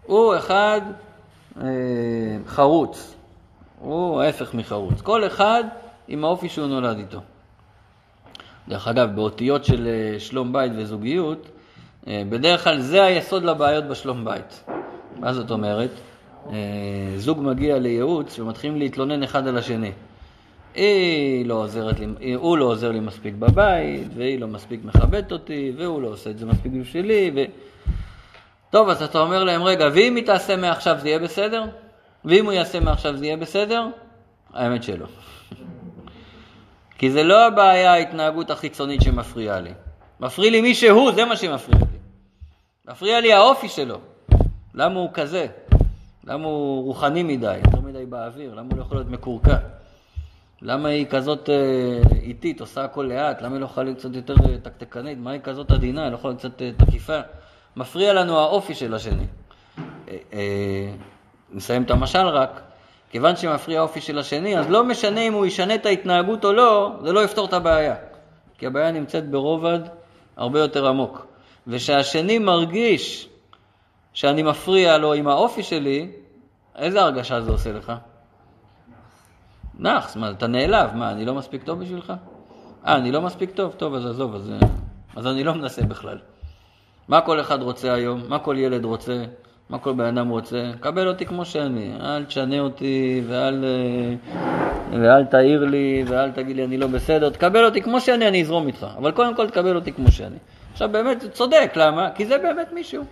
הוא אחד אה, חרוץ, הוא ההפך מחרוץ. כל אחד עם האופי שהוא נולד איתו. דרך אגב, באותיות של אה, שלום בית וזוגיות, אה, בדרך כלל זה היסוד לבעיות בשלום בית. מה זאת אומרת? אה, זוג מגיע לייעוץ ומתחילים להתלונן אחד על השני. היא לא עוזרת לי, הוא לא עוזר לי מספיק בבית, והיא לא מספיק מכבדת אותי, והוא לא עושה את זה מספיק בשבילי, ו... טוב, אז אתה אומר להם, רגע, ואם היא תעשה מעכשיו זה יהיה בסדר? ואם הוא יעשה מעכשיו זה יהיה בסדר? האמת שלא. כי זה לא הבעיה ההתנהגות החיצונית שמפריעה לי. מפריע לי מי שהוא, זה מה שמפריע לי. מפריע לי האופי שלו. למה הוא כזה? למה הוא רוחני מדי, יותר מדי באוויר? למה הוא לא יכול להיות מקורקע? למה היא כזאת אה, איטית, עושה הכל לאט? למה היא לא יכולה להיות קצת יותר אה, תקתקנית? מה היא כזאת עדינה? היא לא יכולה להיות קצת אה, תקיפה? מפריע לנו האופי של השני. אה, אה, נסיים את המשל רק, כיוון שמפריע האופי של השני, אז לא משנה אם הוא ישנה את ההתנהגות או לא, זה לא יפתור את הבעיה. כי הבעיה נמצאת ברובד הרבה יותר עמוק. ושהשני מרגיש שאני מפריע לו עם האופי שלי, איזה הרגשה זה עושה לך? נאחס, מה, אתה נעלב, מה, אני לא מספיק טוב בשבילך? אה, אני לא מספיק טוב? טוב, אז עזוב, אז, אז אני לא מנסה בכלל. מה כל אחד רוצה היום? מה כל ילד רוצה? מה כל בן אדם רוצה? קבל אותי כמו שאני, אל תשנה אותי ואל, ואל תעיר לי ואל תגיד לי אני לא בסדר, תקבל אותי כמו שאני, אני אזרום איתך, אבל קודם כל תקבל אותי כמו שאני. עכשיו באמת, צודק, למה? כי זה באמת מישהו.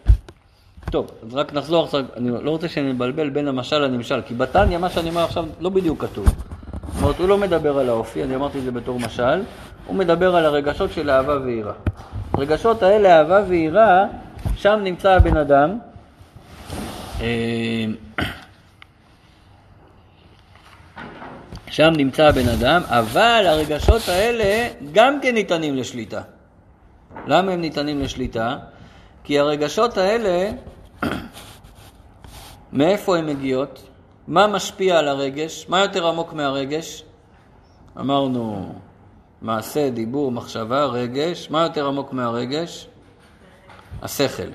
טוב, אז רק נחזור עכשיו, אני לא רוצה שנבלבל בין המשל לנמשל, כי בתניא, מה שאני אומר עכשיו, לא בדיוק כתוב. זאת אומרת, הוא לא מדבר על האופי, אני אמרתי את זה בתור משל, הוא מדבר על הרגשות של אהבה ויראה. הרגשות האלה, אהבה ויראה, שם נמצא הבן אדם. אה, שם נמצא הבן אדם, אבל הרגשות האלה גם כן ניתנים לשליטה. למה הם ניתנים לשליטה? כי הרגשות האלה, מאיפה הן מגיעות? מה משפיע על הרגש? מה יותר עמוק מהרגש? אמרנו מעשה, דיבור, מחשבה, רגש. מה יותר עמוק מהרגש? השכל.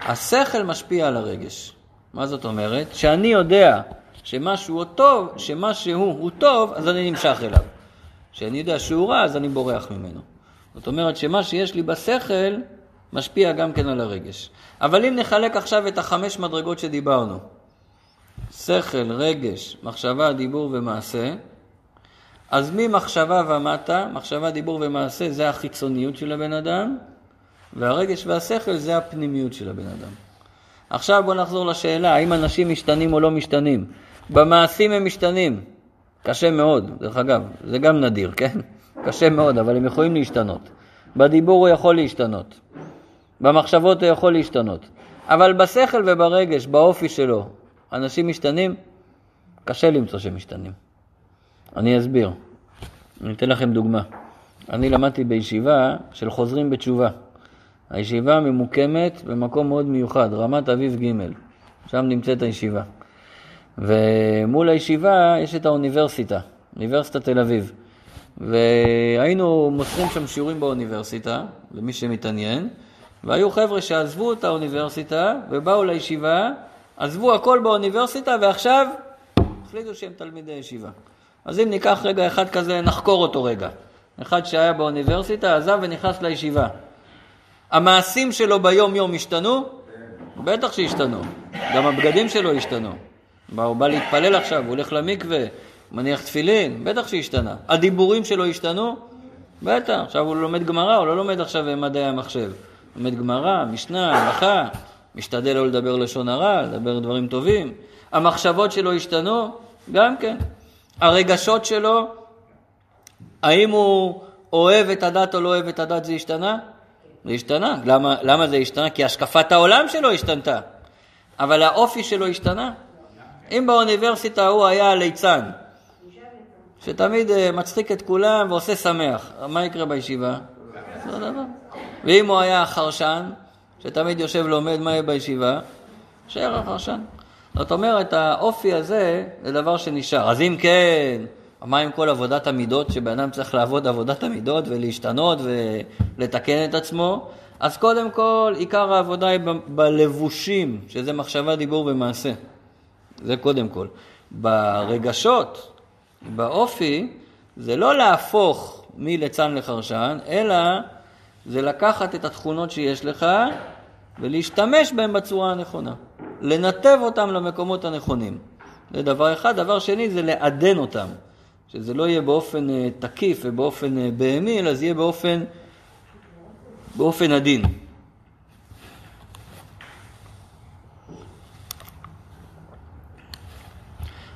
השכל משפיע על הרגש. מה זאת אומרת? שאני יודע שמשהו הוא טוב, שמשהו הוא טוב, אז אני נמשך אליו. כשאני יודע שהוא רע, אז אני בורח ממנו. זאת אומרת שמה שיש לי בשכל משפיע גם כן על הרגש. אבל אם נחלק עכשיו את החמש מדרגות שדיברנו, שכל, רגש, מחשבה, דיבור ומעשה, אז ממחשבה ומטה, מחשבה, דיבור ומעשה זה החיצוניות של הבן אדם, והרגש והשכל זה הפנימיות של הבן אדם. עכשיו בואו נחזור לשאלה, האם אנשים משתנים או לא משתנים? במעשים הם משתנים, קשה מאוד, דרך אגב, זה גם נדיר, כן? קשה מאוד, אבל הם יכולים להשתנות. בדיבור הוא יכול להשתנות, במחשבות הוא יכול להשתנות, אבל בשכל וברגש, באופי שלו, אנשים משתנים? קשה למצוא שהם משתנים. אני אסביר. אני אתן לכם דוגמה. אני למדתי בישיבה של חוזרים בתשובה. הישיבה ממוקמת במקום מאוד מיוחד, רמת אביב ג', שם נמצאת הישיבה. ומול הישיבה יש את האוניברסיטה, אוניברסיטת תל אביב. והיינו מוסרים שם שיעורים באוניברסיטה, למי שמתעניין, והיו חבר'ה שעזבו את האוניברסיטה ובאו לישיבה, עזבו הכל באוניברסיטה ועכשיו החליטו שהם תלמידי ישיבה. אז אם ניקח רגע אחד כזה, נחקור אותו רגע. אחד שהיה באוניברסיטה, עזב ונכנס לישיבה. המעשים שלו ביום-יום השתנו? בטח שהשתנו. גם הבגדים שלו השתנו. הוא בא להתפלל עכשיו, הוא הולך למקווה, מניח תפילין, בטח שהשתנה. הדיבורים שלו השתנו? בטח. עכשיו הוא לומד גמרא, הוא לא לומד עכשיו מדעי המחשב. לומד גמרא, משנה, הלכה, משתדל לא לדבר לשון הרע, לדבר דברים טובים. המחשבות שלו השתנו? גם כן. הרגשות שלו, האם הוא אוהב את הדת או לא אוהב את הדת, זה השתנה? זה השתנה. למה, למה זה השתנה? כי השקפת העולם שלו השתנתה. אבל האופי שלו השתנה. אם באוניברסיטה הוא היה ליצן, שתמיד אה, מצחיק את כולם ועושה שמח, מה יקרה בישיבה? לא דבר. ואם הוא היה חרשן, שתמיד יושב לומד, מה יהיה בישיבה? שער החרשן. זאת אומרת, האופי הזה זה דבר שנשאר. אז אם כן, מה עם כל עבודת המידות, שבן אדם צריך לעבוד עבודת המידות ולהשתנות ולתקן את עצמו? אז קודם כל, עיקר העבודה היא בלבושים, שזה מחשבה, דיבור ומעשה. זה קודם כל. ברגשות, באופי, זה לא להפוך מליצן לחרשן, אלא זה לקחת את התכונות שיש לך ולהשתמש בהן בצורה הנכונה. לנתב אותם למקומות הנכונים. זה דבר אחד. דבר שני זה לעדן אותם. שזה לא יהיה באופן uh, תקיף ובאופן uh, בהמי, אלא זה יהיה באופן, באופן עדין.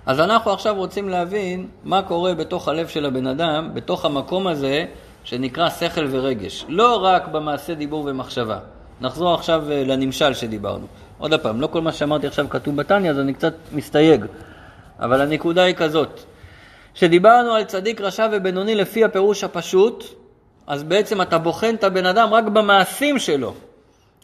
אז אנחנו עכשיו רוצים להבין מה קורה בתוך הלב של הבן אדם, בתוך המקום הזה שנקרא שכל ורגש. לא רק במעשה דיבור ומחשבה. נחזור עכשיו uh, לנמשל שדיברנו. עוד פעם, לא כל מה שאמרתי עכשיו כתוב בתניא, אז אני קצת מסתייג. אבל הנקודה היא כזאת, כשדיברנו על צדיק רשע ובינוני לפי הפירוש הפשוט, אז בעצם אתה בוחן את הבן אדם רק במעשים שלו.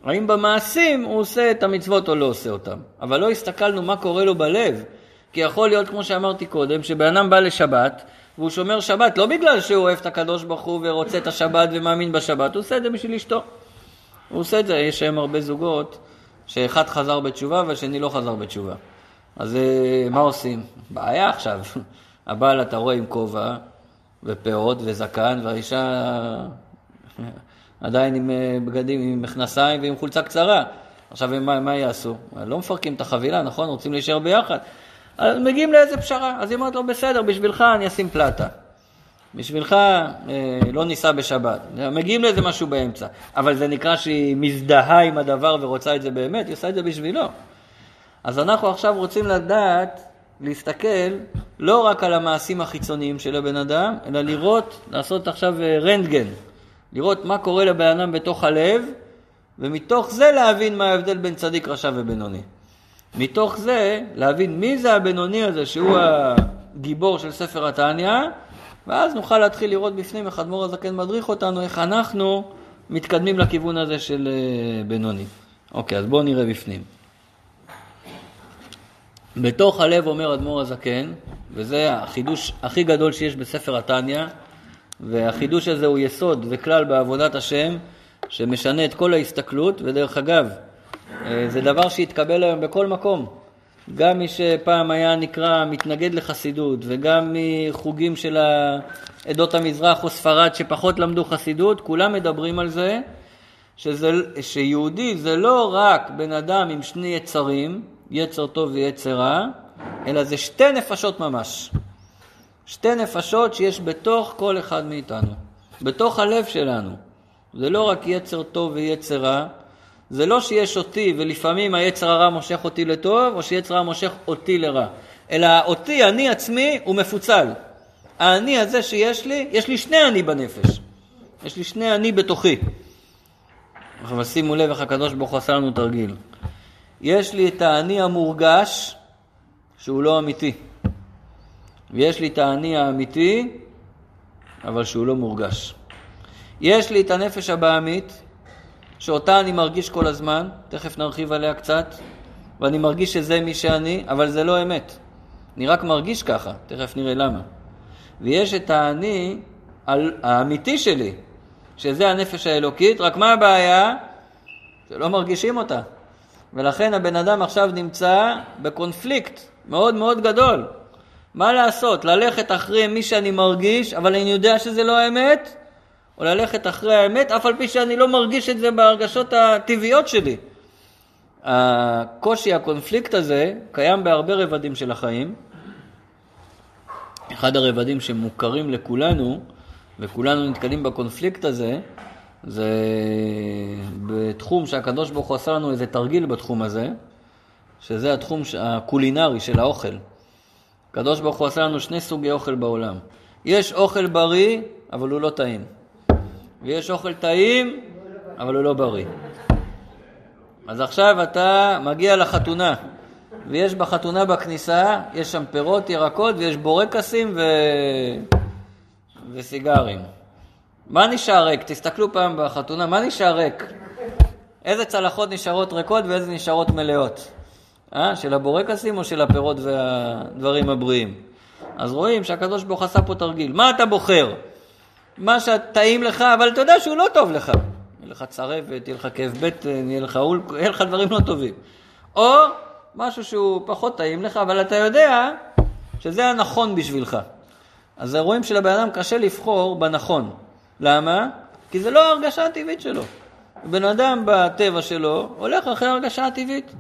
האם במעשים הוא עושה את המצוות או לא עושה אותם. אבל לא הסתכלנו מה קורה לו בלב. כי יכול להיות, כמו שאמרתי קודם, שבן אדם בא לשבת, והוא שומר שבת לא בגלל שהוא אוהב את הקדוש ברוך הוא ורוצה את השבת ומאמין בשבת, הוא עושה את זה בשביל אשתו. הוא עושה את זה, יש היום הרבה זוגות שאחד חזר בתשובה והשני לא חזר בתשובה. אז אה, מה עושים? בעיה עכשיו. הבעל אתה רואה עם כובע ופאות וזקן, והאישה עדיין עם אה, בגדים, עם מכנסיים ועם חולצה קצרה. עכשיו מה, מה יעשו? לא מפרקים את החבילה, נכון? רוצים להישאר ביחד. אז מגיעים לאיזה פשרה. אז היא אומרת לו, בסדר, בשבילך אני אשים פלטה. בשבילך אה, לא ניסע בשבת. מגיעים לאיזה משהו באמצע. אבל זה נקרא שהיא מזדהה עם הדבר ורוצה את זה באמת, היא עושה את זה בשבילו. אז אנחנו עכשיו רוצים לדעת, להסתכל לא רק על המעשים החיצוניים של הבן אדם, אלא לראות, לעשות עכשיו אה, רנטגן. לראות מה קורה לבן אדם בתוך הלב, ומתוך זה להבין מה ההבדל בין צדיק, רשע ובינוני. מתוך זה להבין מי זה הבינוני הזה שהוא הגיבור של ספר התניא, ואז נוכל להתחיל לראות בפנים איך אדמו"ר הזקן מדריך אותנו, איך אנחנו מתקדמים לכיוון הזה של אה, בינוני. אוקיי, אז בואו נראה בפנים. בתוך הלב אומר אדמו"ר הזקן, וזה החידוש הכי גדול שיש בספר התניא, והחידוש הזה הוא יסוד וכלל בעבודת השם, שמשנה את כל ההסתכלות, ודרך אגב, אה, זה דבר שהתקבל היום בכל מקום. גם מי שפעם היה נקרא מתנגד לחסידות, וגם מחוגים של עדות המזרח או ספרד שפחות למדו חסידות, כולם מדברים על זה שזה, שיהודי זה לא רק בן אדם עם שני יצרים, יצר טוב ויצר רע, אלא זה שתי נפשות ממש. שתי נפשות שיש בתוך כל אחד מאיתנו, בתוך הלב שלנו. זה לא רק יצר טוב ויצר רע, זה לא שיש אותי ולפעמים היצר הרע מושך אותי לטוב, או שיצר הרע מושך אותי לרע, אלא אותי, אני עצמי, הוא מפוצל. האני הזה שיש לי, יש לי שני אני בנפש. יש לי שני אני בתוכי. אבל שימו לב איך הקדוש ברוך הוא עשה לנו תרגיל. יש לי את האני המורגש, שהוא לא אמיתי. ויש לי את האני האמיתי, אבל שהוא לא מורגש. יש לי את הנפש הבעמית, שאותה אני מרגיש כל הזמן, תכף נרחיב עליה קצת, ואני מרגיש שזה מי שאני, אבל זה לא אמת. אני רק מרגיש ככה, תכף נראה למה. ויש את האני האמיתי שלי, שזה הנפש האלוקית, רק מה הבעיה? שלא מרגישים אותה. ולכן הבן אדם עכשיו נמצא בקונפליקט מאוד מאוד גדול. מה לעשות? ללכת אחרי מי שאני מרגיש, אבל אני יודע שזה לא האמת, או ללכת אחרי האמת, אף על פי שאני לא מרגיש את זה בהרגשות הטבעיות שלי. הקושי, הקונפליקט הזה, קיים בהרבה רבדים של החיים. אחד הרבדים שמוכרים לכולנו, וכולנו נתקלים בקונפליקט הזה, זה בתחום שהקדוש ברוך הוא עשה לנו איזה תרגיל בתחום הזה, שזה התחום הקולינרי של האוכל. הקדוש ברוך הוא עשה לנו שני סוגי אוכל בעולם. יש אוכל בריא, אבל הוא לא טעים. ויש אוכל טעים, אבל הוא לא בריא. אז עכשיו אתה מגיע לחתונה, ויש בחתונה בכניסה, יש שם פירות, ירקות, ויש בורקסים ו... וסיגרים. מה נשאר ריק? תסתכלו פעם בחתונה, מה נשאר ריק? איזה צלחות נשארות ריקות ואיזה נשארות מלאות? אה? של הבורקסים או של הפירות והדברים הבריאים? אז רואים שהקדוש ברוך עשה פה תרגיל. מה אתה בוחר? מה שטעים לך, אבל אתה יודע שהוא לא טוב לך. יהיה לך צרבת, יהיה לך כאב בטן, יהיה לך, יהיה לך דברים לא טובים. או משהו שהוא פחות טעים לך, אבל אתה יודע שזה הנכון בשבילך. אז רואים שלבן אדם קשה לבחור בנכון. למה? כי זה לא ההרגשה הטבעית שלו. בן אדם בטבע שלו הולך אחרי ההרגשה הטבעית.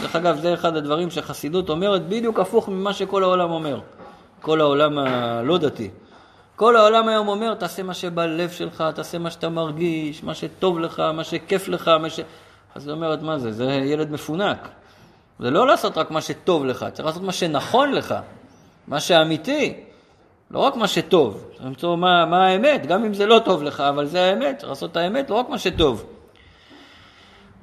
דרך אגב, זה אחד הדברים שחסידות אומרת בדיוק הפוך ממה שכל העולם אומר. כל העולם הלא דתי. כל העולם היום אומר, תעשה מה שבלב שלך, תעשה מה שאתה מרגיש, מה שטוב לך, מה שכיף לך, מה ש... אז היא אומרת, מה זה? זה ילד מפונק. זה לא לעשות רק מה שטוב לך, צריך לעשות מה שנכון לך, מה שאמיתי. לא רק מה שטוב, צריך למצוא מה, מה האמת, גם אם זה לא טוב לך, אבל זה האמת, צריך לעשות את האמת, לא רק מה שטוב.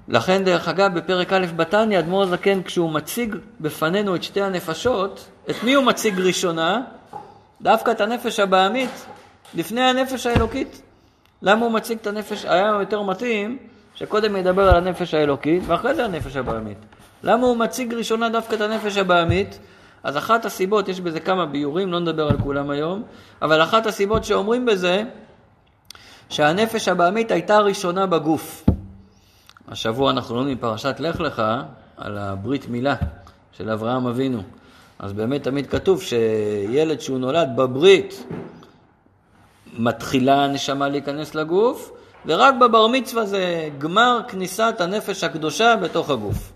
לכן, דרך אגב, בפרק א' בתניא, אדמו"ר הזקן, כשהוא מציג בפנינו את שתי הנפשות, את מי הוא מציג ראשונה? דווקא את הנפש הבעמית, לפני הנפש האלוקית. למה הוא מציג את הנפש, היה יותר מתאים שקודם ידבר על הנפש האלוקית ואחרי זה הנפש הבעמית. למה הוא מציג ראשונה דווקא את הנפש הבעמית? אז אחת הסיבות, יש בזה כמה ביורים, לא נדבר על כולם היום, אבל אחת הסיבות שאומרים בזה, שהנפש הבעמית הייתה ראשונה בגוף. השבוע אנחנו לומדים פרשת לך לך על הברית מילה של אברהם אבינו. אז באמת תמיד כתוב שילד שהוא נולד בברית, מתחילה הנשמה להיכנס לגוף, ורק בבר מצווה זה גמר כניסת הנפש הקדושה בתוך הגוף.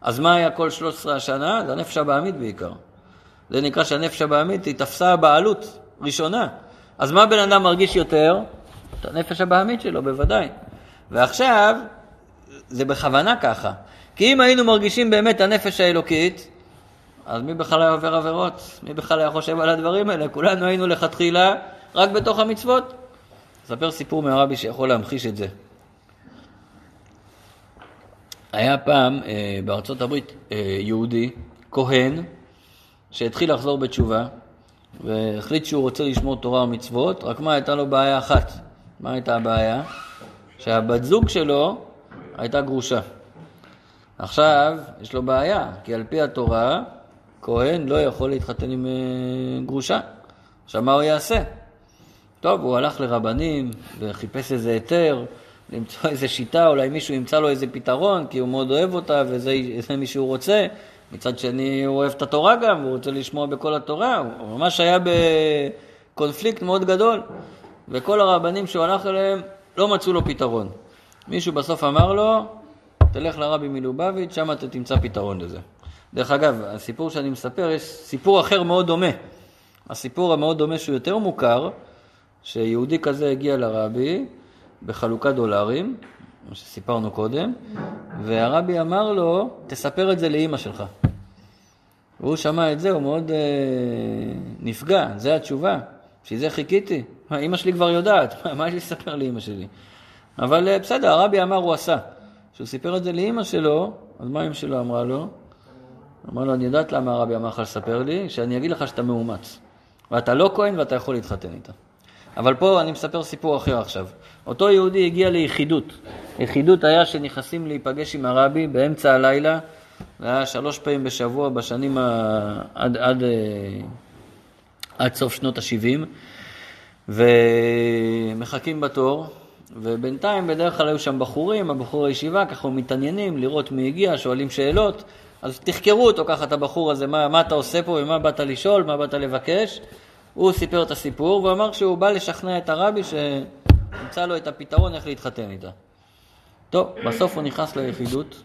אז מה היה כל 13 השנה? זה הנפש הבעמית בעיקר. זה נקרא שהנפש הבעמית היא תפסה בעלות ראשונה. אז מה בן אדם מרגיש יותר? את הנפש הבעמית שלו, בוודאי. ועכשיו, זה בכוונה ככה. כי אם היינו מרגישים באמת הנפש האלוקית, אז מי בכלל היה עובר עבירות? מי בכלל היה חושב על הדברים האלה? כולנו היינו לכתחילה רק בתוך המצוות. אספר סיפור מהרבי שיכול להמחיש את זה. היה פעם אה, בארצות הברית אה, יהודי, כהן, שהתחיל לחזור בתשובה, והחליט שהוא רוצה לשמור תורה ומצוות, רק מה, הייתה לו בעיה אחת. מה הייתה הבעיה? שהבת זוג שלו הייתה גרושה. עכשיו, יש לו בעיה, כי על פי התורה, כהן לא יכול להתחתן עם אה, גרושה. עכשיו, מה הוא יעשה? טוב, הוא הלך לרבנים וחיפש איזה היתר, למצוא איזה שיטה, אולי מישהו ימצא לו איזה פתרון, כי הוא מאוד אוהב אותה וזה מי שהוא רוצה. מצד שני, הוא אוהב את התורה גם, הוא רוצה לשמוע בכל התורה. הוא ממש היה בקונפליקט מאוד גדול. וכל הרבנים שהוא הלך אליהם, לא מצאו לו פתרון. מישהו בסוף אמר לו, תלך לרבי מלובביץ', שם אתה תמצא פתרון לזה. דרך אגב, הסיפור שאני מספר, יש סיפור אחר מאוד דומה. הסיפור המאוד דומה שהוא יותר מוכר, שיהודי כזה הגיע לרבי בחלוקת דולרים, מה שסיפרנו קודם, והרבי אמר לו, תספר את זה לאימא שלך. והוא שמע את זה, הוא מאוד אה, נפגע, זו התשובה, בשביל זה חיכיתי. מה, אימא שלי כבר יודעת, מה יש לי לספר לאימא שלי? אבל אה, בסדר, הרבי אמר, הוא עשה. כשהוא סיפר את זה לאימא שלו, אז מה אימא שלו אמרה לו? אמר לו, אני יודעת למה הרבי אמר לך לספר לי, שאני אגיד לך שאתה מאומץ. ואתה לא כהן ואתה יכול להתחתן איתה. אבל פה אני מספר סיפור אחר עכשיו. אותו יהודי הגיע ליחידות. יחידות היה שנכנסים להיפגש עם הרבי באמצע הלילה, זה היה שלוש פעמים בשבוע בשנים ה... עד, עד, אה, עד סוף שנות ה-70, ומחכים בתור, ובינתיים בדרך כלל היו שם בחורים, הבחורי ישיבה, ככה מתעניינים לראות מי הגיע, שואלים שאלות, אז תחקרו אותו ככה, את הבחור הזה, מה, מה אתה עושה פה ומה באת לשאול, מה באת לבקש. הוא סיפר את הסיפור, והוא אמר שהוא בא לשכנע את הרבי שימצא לו את הפתרון איך להתחתן איתה. טוב, בסוף הוא נכנס ליחידות,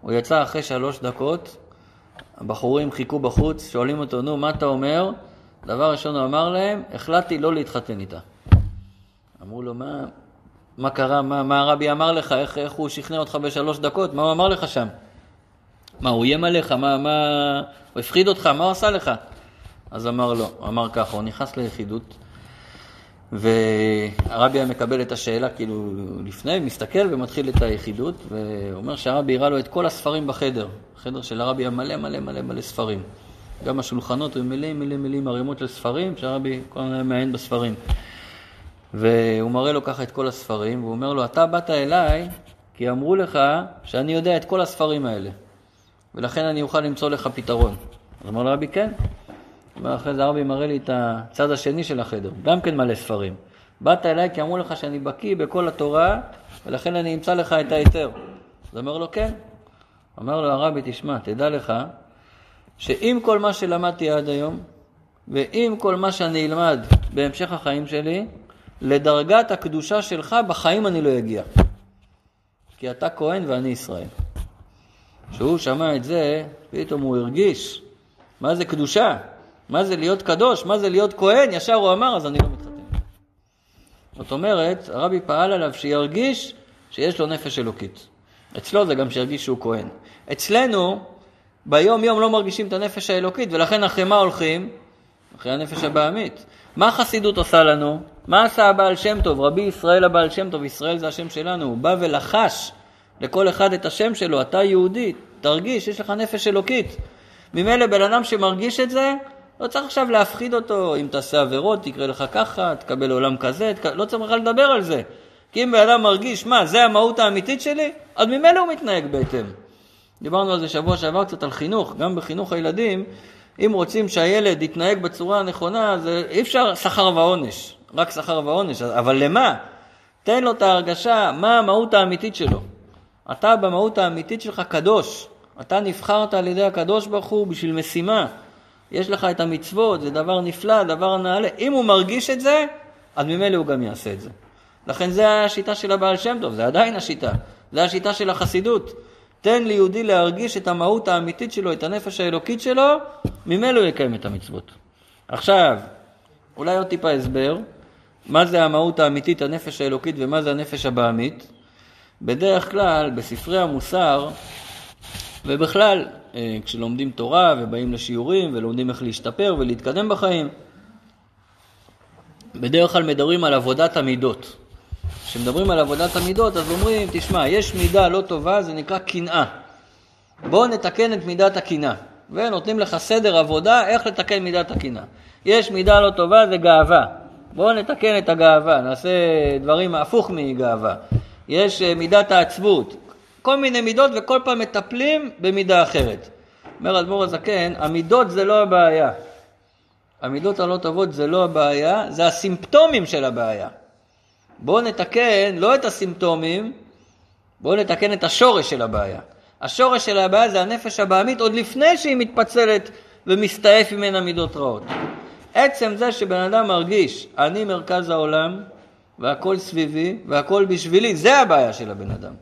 הוא יצא אחרי שלוש דקות, הבחורים חיכו בחוץ, שואלים אותו, נו, מה אתה אומר? דבר ראשון הוא אמר להם, החלטתי לא להתחתן איתה. אמרו לו, מה, מה קרה, מה, מה הרבי אמר לך, איך, איך הוא שכנע אותך בשלוש דקות, מה הוא אמר לך שם? מה, הוא איים עליך, מה, מה, הוא הפחיד אותך, מה הוא עשה לך? אז אמר הוא אמר ככה, הוא נכנס ליחידות, והרבי היה מקבל את השאלה כאילו לפני, מסתכל ומתחיל את היחידות, והוא אומר שהרבי הראה לו את כל הספרים בחדר. החדר של הרבי היה מלא מלא מלא מלא ספרים. גם השולחנות היו מלאים מלאים מלאים ערימות של ספרים, שהרבי כל הזמן היה מעיין בספרים. והוא מראה לו ככה את כל הספרים, והוא אומר לו, אתה באת אליי כי אמרו לך שאני יודע את כל הספרים האלה, ולכן אני אוכל למצוא לך פתרון. אז אמר לרבי, כן. ואחרי זה הרבי מראה לי את הצד השני של החדר, גם כן מלא ספרים. באת אליי כי אמרו לך שאני בקיא בכל התורה, ולכן אני אמצא לך את ההיתר. אז אומר לו, כן. אמר לו הרבי, תשמע, תדע לך, שעם כל מה שלמדתי עד היום, ועם כל מה שאני אלמד בהמשך החיים שלי, לדרגת הקדושה שלך בחיים אני לא אגיע. כי אתה כהן ואני ישראל. כשהוא שמע את זה, פתאום הוא הרגיש, מה זה קדושה? מה זה להיות קדוש? מה זה להיות כהן? ישר הוא אמר, אז אני לא מתחתן. זאת אומרת, הרבי פעל עליו שירגיש שיש לו נפש אלוקית. אצלו זה גם שירגיש שהוא כהן. אצלנו, ביום יום לא מרגישים את הנפש האלוקית, ולכן אחרי מה הולכים? אחרי הנפש הבעמית. מה החסידות עושה לנו? מה עשה הבעל שם טוב? רבי ישראל הבעל שם טוב, ישראל זה השם שלנו, הוא בא ולחש לכל אחד את השם שלו, אתה יהודי, תרגיש, יש לך נפש אלוקית. ממילא בן אדם שמרגיש את זה, לא צריך עכשיו להפחיד אותו, אם תעשה עבירות, תקרה לך ככה, תקבל עולם כזה, תק... לא צריך בכלל לדבר על זה. כי אם בן אדם מרגיש, מה, זה המהות האמיתית שלי, אז ממילא הוא מתנהג בהתאם. דיברנו על זה שבוע שעבר קצת על חינוך, גם בחינוך הילדים, אם רוצים שהילד יתנהג בצורה הנכונה, זה אי אפשר שכר ועונש, רק שכר ועונש, אבל למה? תן לו את ההרגשה, מה המהות האמיתית שלו. אתה במהות האמיתית שלך קדוש, אתה נבחרת על ידי הקדוש ברוך הוא בשביל משימה. יש לך את המצוות, זה דבר נפלא, דבר נעלה. אם הוא מרגיש את זה, אז ממילא הוא גם יעשה את זה. לכן זה השיטה של הבעל שם טוב, זה עדיין השיטה. זה השיטה של החסידות. תן ליהודי להרגיש את המהות האמיתית שלו, את הנפש האלוקית שלו, ממילא הוא יקיים את המצוות. עכשיו, אולי עוד טיפה הסבר, מה זה המהות האמיתית, הנפש האלוקית, ומה זה הנפש הבעמית. בדרך כלל, בספרי המוסר, ובכלל, אה, כשלומדים תורה ובאים לשיעורים ולומדים איך להשתפר ולהתקדם בחיים, בדרך כלל מדברים על עבודת המידות. כשמדברים על עבודת המידות, אז אומרים, תשמע, יש מידה לא טובה, זה נקרא קנאה. בואו נתקן את מידת הקנאה. ונותנים לך סדר עבודה איך לתקן מידת הקנאה. יש מידה לא טובה, זה גאווה. בואו נתקן את הגאווה, נעשה דברים הפוך מגאווה. יש אה, מידת העצבות, כל מיני מידות וכל פעם מטפלים במידה אחרת. אומר אדמו"ר הזקן, המידות זה לא הבעיה. המידות הלא טובות זה לא הבעיה, זה הסימפטומים של הבעיה. בואו נתקן לא את הסימפטומים, בואו נתקן את השורש של הבעיה. השורש של הבעיה זה הנפש הבעמית עוד לפני שהיא מתפצלת ומסתעף ממנה מידות רעות. עצם זה שבן אדם מרגיש, אני מרכז העולם והכל סביבי והכל בשבילי, זה הבעיה של הבן אדם.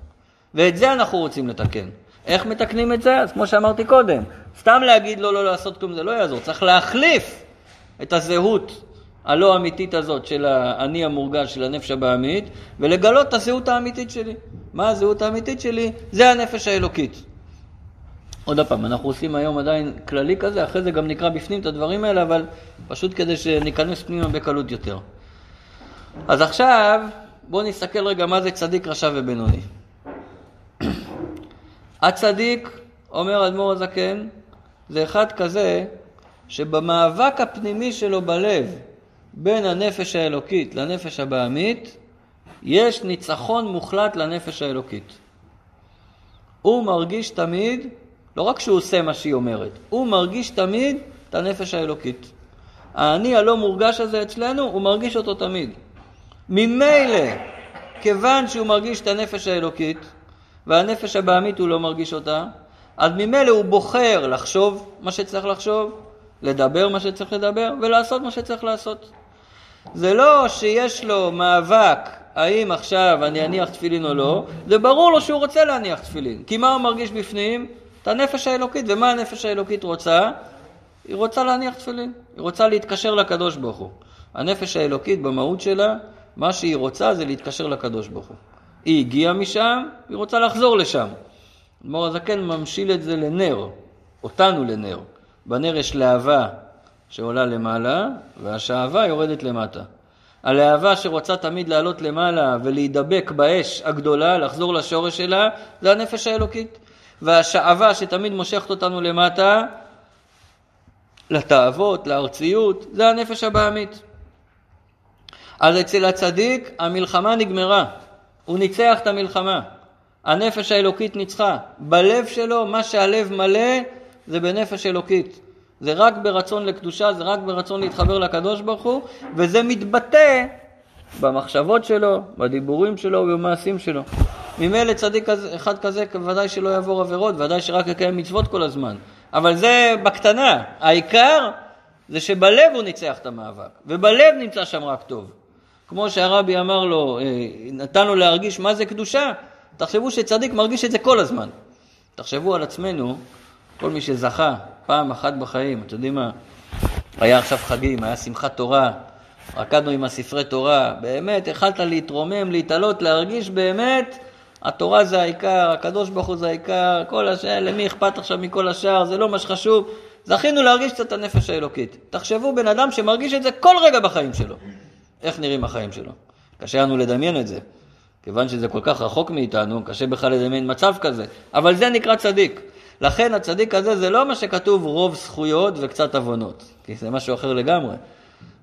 ואת זה אנחנו רוצים לתקן. איך מתקנים את זה? אז כמו שאמרתי קודם, סתם להגיד לא, לא לעשות כלום זה לא יעזור, צריך להחליף את הזהות הלא אמיתית הזאת של האני המורגש, של הנפש הבעמית, ולגלות את הזהות האמיתית שלי. מה הזהות האמיתית שלי? זה הנפש האלוקית. עוד פעם, אנחנו עושים היום עדיין כללי כזה, אחרי זה גם נקרא בפנים את הדברים האלה, אבל פשוט כדי שניכנס פנימה בקלות יותר. אז עכשיו, בואו נסתכל רגע מה זה צדיק, רשע ובינוני. הצדיק, אומר אדמו"ר הזקן, זה אחד כזה שבמאבק הפנימי שלו בלב בין הנפש האלוקית לנפש הבעמית, יש ניצחון מוחלט לנפש האלוקית. הוא מרגיש תמיד, לא רק שהוא עושה מה שהיא אומרת, הוא מרגיש תמיד את הנפש האלוקית. האני הלא מורגש הזה אצלנו, הוא מרגיש אותו תמיד. ממילא, כיוון שהוא מרגיש את הנפש האלוקית, והנפש הבעמית הוא לא מרגיש אותה, אז ממילא הוא בוחר לחשוב מה שצריך לחשוב, לדבר מה שצריך לדבר, ולעשות מה שצריך לעשות. זה לא שיש לו מאבק האם עכשיו אני אניח תפילין או לא, זה ברור לו שהוא רוצה להניח תפילין. כי מה הוא מרגיש בפנים? את הנפש האלוקית. ומה הנפש האלוקית רוצה? היא רוצה להניח תפילין. היא רוצה להתקשר לקדוש ברוך הוא. הנפש האלוקית במהות שלה, מה שהיא רוצה זה להתקשר לקדוש ברוך הוא. היא הגיעה משם, היא רוצה לחזור לשם. אדמו"ר הזקן ממשיל את זה לנר, אותנו לנר. בנר יש להבה שעולה למעלה, והשאהבה יורדת למטה. הלהבה שרוצה תמיד לעלות למעלה ולהידבק באש הגדולה, לחזור לשורש שלה, זה הנפש האלוקית. והשאהבה שתמיד מושכת אותנו למטה, לתאוות, לארציות, זה הנפש הבעמית. אז אצל הצדיק המלחמה נגמרה, הוא ניצח את המלחמה. הנפש האלוקית ניצחה. בלב שלו, מה שהלב מלא, זה בנפש אלוקית. זה רק ברצון לקדושה, זה רק ברצון להתחבר לקדוש ברוך הוא, וזה מתבטא במחשבות שלו, בדיבורים שלו ובמעשים שלו. ממילא צדיק אחד כזה ודאי שלא יעבור עבירות, ודאי שרק יקיים מצוות כל הזמן. אבל זה בקטנה. העיקר זה שבלב הוא ניצח את המאבק, ובלב נמצא שם רק טוב. כמו שהרבי אמר לו, אה, נתן לו להרגיש מה זה קדושה, תחשבו שצדיק מרגיש את זה כל הזמן. תחשבו על עצמנו, כל מי שזכה פעם אחת בחיים, אתם יודעים מה? היה עכשיו חגים, היה שמחת תורה, רקדנו עם הספרי תורה, באמת, יכלת להתרומם, להתעלות, להרגיש באמת, התורה זה העיקר, הקדוש ברוך הוא זה העיקר, כל השאר, למי אכפת עכשיו מכל השאר, זה לא מה שחשוב. זכינו להרגיש קצת את הנפש האלוקית. תחשבו בן אדם שמרגיש את זה כל רגע בחיים שלו. איך נראים החיים שלו? קשה לנו לדמיין את זה. כיוון שזה כל כך רחוק מאיתנו, קשה בכלל לדמיין מצב כזה. אבל זה נקרא צדיק. לכן הצדיק הזה זה לא מה שכתוב רוב זכויות וקצת עוונות, כי זה משהו אחר לגמרי.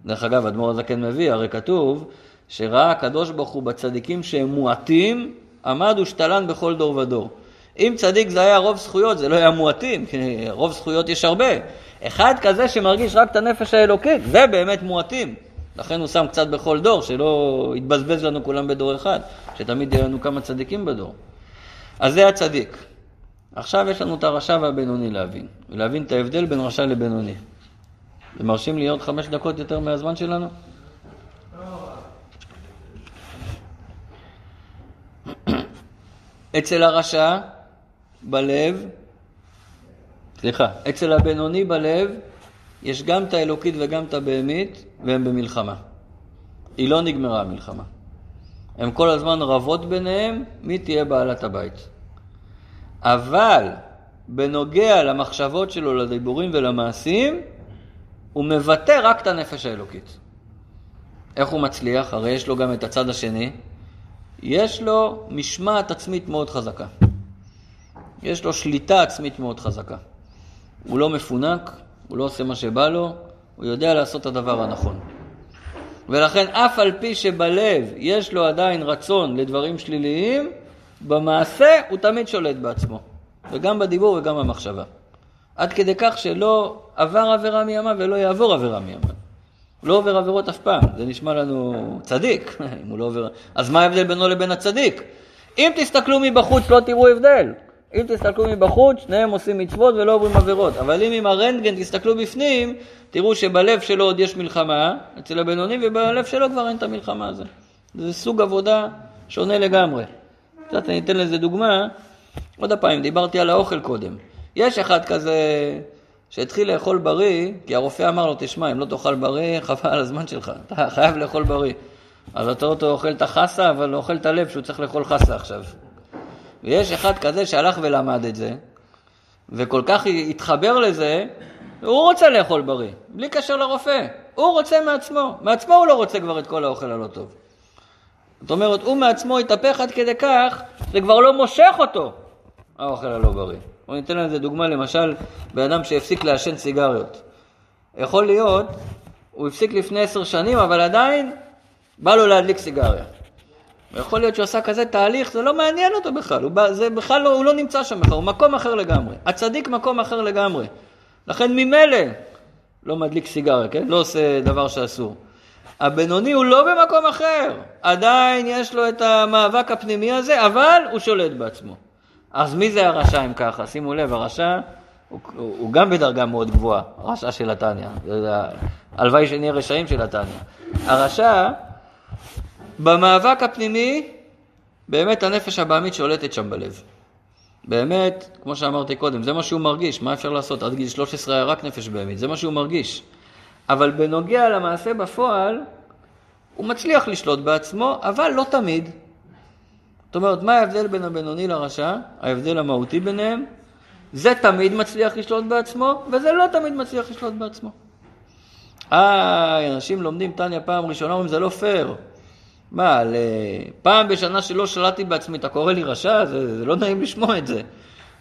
דרך אגב, אדמו"ר הזקן מביא, הרי כתוב שראה הקדוש ברוך הוא בצדיקים שהם מועטים, עמד ושתלן בכל דור ודור. אם צדיק זה היה רוב זכויות, זה לא היה מועטים, כי רוב זכויות יש הרבה. אחד כזה שמרגיש רק את הנפש האלוקית, זה באמת מועטים. לכן הוא שם קצת בכל דור, שלא יתבזבז לנו כולם בדור אחד, שתמיד יהיו לנו כמה צדיקים בדור. אז זה הצדיק. עכשיו יש לנו את הרשע והבינוני להבין, ולהבין את ההבדל בין רשע לבינוני. אתם מרשים לי עוד חמש דקות יותר מהזמן שלנו? אצל הרשע, בלב, סליחה, אצל הבינוני בלב, יש גם את האלוקית וגם את הבהמית, והם במלחמה. היא לא נגמרה המלחמה. הם כל הזמן רבות ביניהם, מי תהיה בעלת הבית. אבל בנוגע למחשבות שלו, לדיבורים ולמעשים, הוא מבטא רק את הנפש האלוקית. איך הוא מצליח? הרי יש לו גם את הצד השני. יש לו משמעת עצמית מאוד חזקה. יש לו שליטה עצמית מאוד חזקה. הוא לא מפונק, הוא לא עושה מה שבא לו, הוא יודע לעשות את הדבר הנכון. ולכן אף על פי שבלב יש לו עדיין רצון לדברים שליליים, במעשה הוא תמיד שולט בעצמו, וגם בדיבור וגם במחשבה. עד כדי כך שלא עבר עבירה מימיו ולא יעבור עבירה מימיו. הוא לא עובר עבירות אף פעם, זה נשמע לנו צדיק, אם הוא לא עובר... אז מה ההבדל בינו לבין הצדיק? אם תסתכלו מבחוץ לא תראו הבדל. אם תסתכלו מבחוץ, שניהם עושים מצוות ולא עוברים עבירות. אבל אם עם הרנטגן תסתכלו בפנים, תראו שבלב שלו עוד יש מלחמה, אצל הבינוני, ובלב שלו כבר אין את המלחמה הזו. זה סוג עבודה שונה לגמרי. קצת אני אתן לזה דוגמה. עוד פעם, דיברתי על האוכל קודם. יש אחד כזה שהתחיל לאכול בריא, כי הרופא אמר לו, תשמע, אם לא תאכל בריא, חבל על הזמן שלך, אתה חייב לאכול בריא. אז אתה אותו אוכל את החסה, אבל אוכל את הלב שהוא צריך לאכול חסה עכשיו. ויש אחד כזה שהלך ולמד את זה, וכל כך התחבר לזה, הוא רוצה לאכול בריא, בלי קשר לרופא. הוא רוצה מעצמו. מעצמו הוא לא רוצה כבר את כל האוכל הלא טוב. זאת אומרת, הוא מעצמו התהפך עד כדי כך, זה כבר לא מושך אותו, האוכל הלא בריא. בואו ניתן לזה דוגמה, למשל, בן אדם שהפסיק לעשן סיגריות. יכול להיות, הוא הפסיק לפני עשר שנים, אבל עדיין בא לו להדליק סיגריה. ויכול להיות שהוא עשה כזה תהליך, זה לא מעניין אותו בכלל, הוא, זה בכלל לא, הוא לא נמצא שם בכלל, הוא מקום אחר לגמרי. הצדיק מקום אחר לגמרי. לכן ממילא לא מדליק סיגריה, כן? לא עושה דבר שאסור. הבינוני הוא לא במקום אחר, עדיין יש לו את המאבק הפנימי הזה, אבל הוא שולט בעצמו. אז מי זה הרשע אם ככה? שימו לב, הרשע הוא, הוא, הוא גם בדרגה מאוד גבוהה, הרשע של התניא. הלוואי שנהיה רשעים של התניא. הרשע במאבק הפנימי, באמת הנפש הבעמית שולטת שם בלב. באמת, כמו שאמרתי קודם, זה מה שהוא מרגיש, מה אפשר לעשות? עד גיל 13 היה רק נפש בהמית, זה מה שהוא מרגיש. אבל בנוגע למעשה בפועל, הוא מצליח לשלוט בעצמו, אבל לא תמיד. זאת אומרת, מה ההבדל בין הבינוני לרשע? ההבדל המהותי ביניהם? זה תמיד מצליח לשלוט בעצמו, וזה לא תמיד מצליח לשלוט בעצמו. אה, אנשים לומדים טניה פעם ראשונה, אומרים, זה לא פייר. מה, פעם בשנה שלא שלטתי בעצמי, אתה קורא לי רשע? זה, זה לא נעים לשמוע את זה.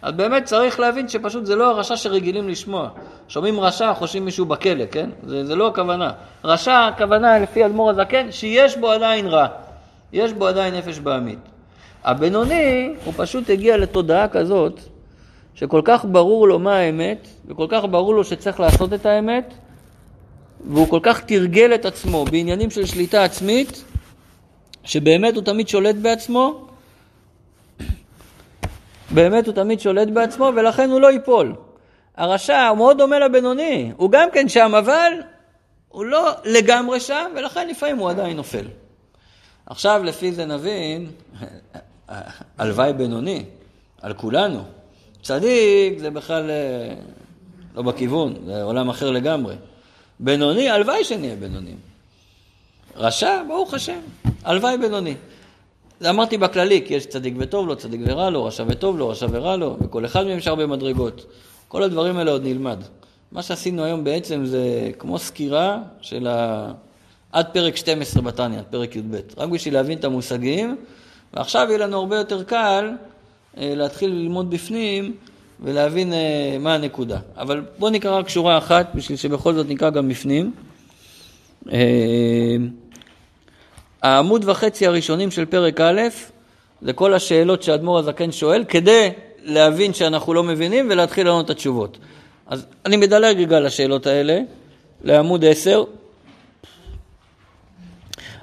אז באמת צריך להבין שפשוט זה לא הרשע שרגילים לשמוע. שומעים רשע, חושבים מישהו בכלא, כן? זה, זה לא הכוונה. רשע, הכוונה לפי אדמו"ר הזקן, שיש בו עדיין רע. יש בו עדיין נפש בעמית. הבינוני, הוא פשוט הגיע לתודעה כזאת, שכל כך ברור לו מה האמת, וכל כך ברור לו שצריך לעשות את האמת, והוא כל כך תרגל את עצמו בעניינים של שליטה עצמית, שבאמת הוא תמיד שולט בעצמו, באמת הוא תמיד שולט בעצמו, ולכן הוא לא ייפול. הרשע הוא מאוד דומה לבינוני, הוא גם כן שם, אבל הוא לא לגמרי שם, ולכן לפעמים הוא עדיין נופל. עכשיו לפי זה נבין, הלוואי בינוני, על כולנו. צדיק זה בכלל אה, לא בכיוון, זה עולם אחר לגמרי. בינוני, הלוואי שנהיה בינונים. רשע, ברוך השם, הלוואי בינוני. זה אמרתי בכללי, כי יש צדיק וטוב לו, צדיק ורע לו, רשע וטוב לו, רשע ורע לו, וכל אחד מהם יש הרבה מדרגות. כל הדברים האלה עוד נלמד. מה שעשינו היום בעצם זה כמו סקירה של ה... עד פרק 12 בתניא, עד פרק י"ב. רק בשביל להבין את המושגים, ועכשיו יהיה לנו הרבה יותר קל אה, להתחיל ללמוד בפנים ולהבין אה, מה הנקודה. אבל בואו נקרא רק שורה אחת, בשביל שבכל זאת נקרא גם בפנים. העמוד וחצי הראשונים של פרק א', זה כל השאלות שאדמו"ר הזקן שואל, כדי להבין שאנחנו לא מבינים ולהתחיל לענות את התשובות. אז אני מדלג רגע לשאלות האלה, לעמוד 10.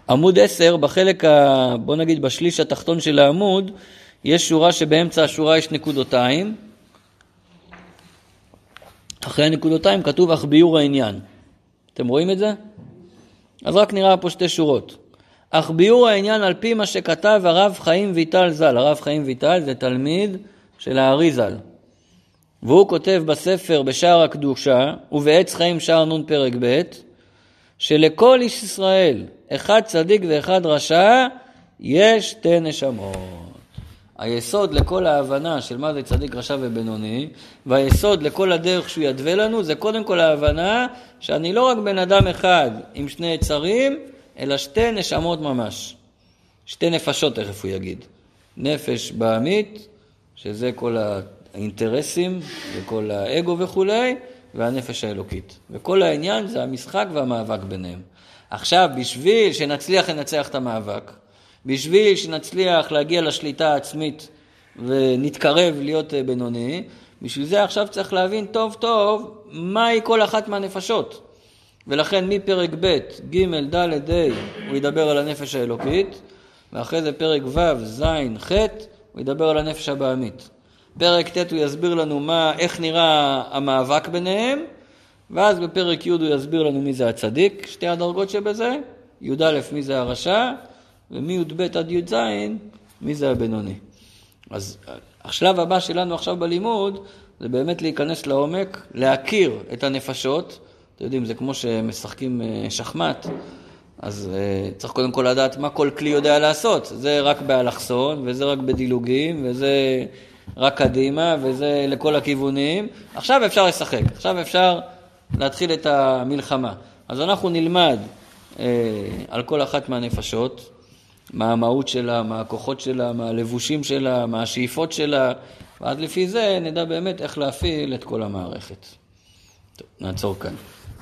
עמוד 10, בחלק, ה, בוא נגיד בשליש התחתון של העמוד, יש שורה שבאמצע השורה יש נקודותיים. אחרי הנקודותיים כתוב אך ביור העניין. אתם רואים את זה? אז רק נראה פה שתי שורות. אך ביאור העניין על פי מה שכתב הרב חיים ויטל ז"ל. הרב חיים ויטל זה תלמיד של הארי ז"ל. והוא כותב בספר בשער הקדושה ובעץ חיים שער נ' פרק ב' שלכל איש ישראל, אחד צדיק ואחד רשע, יש שתי נשמות. היסוד לכל ההבנה של מה זה צדיק, רשע ובינוני, והיסוד לכל הדרך שהוא ידווה לנו, זה קודם כל ההבנה שאני לא רק בן אדם אחד עם שני יצרים, אלא שתי נשמות ממש. שתי נפשות, תכף הוא יגיד. נפש בעמית, שזה כל האינטרסים וכל האגו וכולי, והנפש האלוקית. וכל העניין זה המשחק והמאבק ביניהם. עכשיו, בשביל שנצליח לנצח את המאבק, בשביל שנצליח להגיע לשליטה העצמית ונתקרב להיות אה, בינוני, בשביל זה עכשיו צריך להבין טוב טוב מהי כל אחת מהנפשות. ולכן מפרק ב', ג', ד', ה', הוא ידבר על הנפש האלוקית, ואחרי זה פרק ו', ז', ח', הוא ידבר על הנפש הבעמית. פרק ט' הוא יסביר לנו מה, איך נראה המאבק ביניהם, ואז בפרק י' הוא יסביר לנו מי זה הצדיק, שתי הדרגות שבזה, י"א מי זה הרשע, ומי"ב עד י"ז מי זה הבינוני. אז השלב הבא שלנו עכשיו בלימוד זה באמת להיכנס לעומק, להכיר את הנפשות. אתם יודעים, זה כמו שמשחקים אה, שחמט, אז uh, צריך קודם כל לדעת מה כל כלי יודע לעשות. זה רק באלכסון, וזה רק בדילוגים, וזה רק קדימה, וזה לכל הכיוונים. עכשיו אפשר לשחק, עכשיו אפשר להתחיל את המלחמה. אז אנחנו נלמד uh, על כל אחת מהנפשות, מה המהות שלה, מה הכוחות שלה, מה הלבושים שלה, מה השאיפות שלה, ואז לפי זה נדע באמת איך להפעיל את כל המערכת. טוב, נעצור כאן.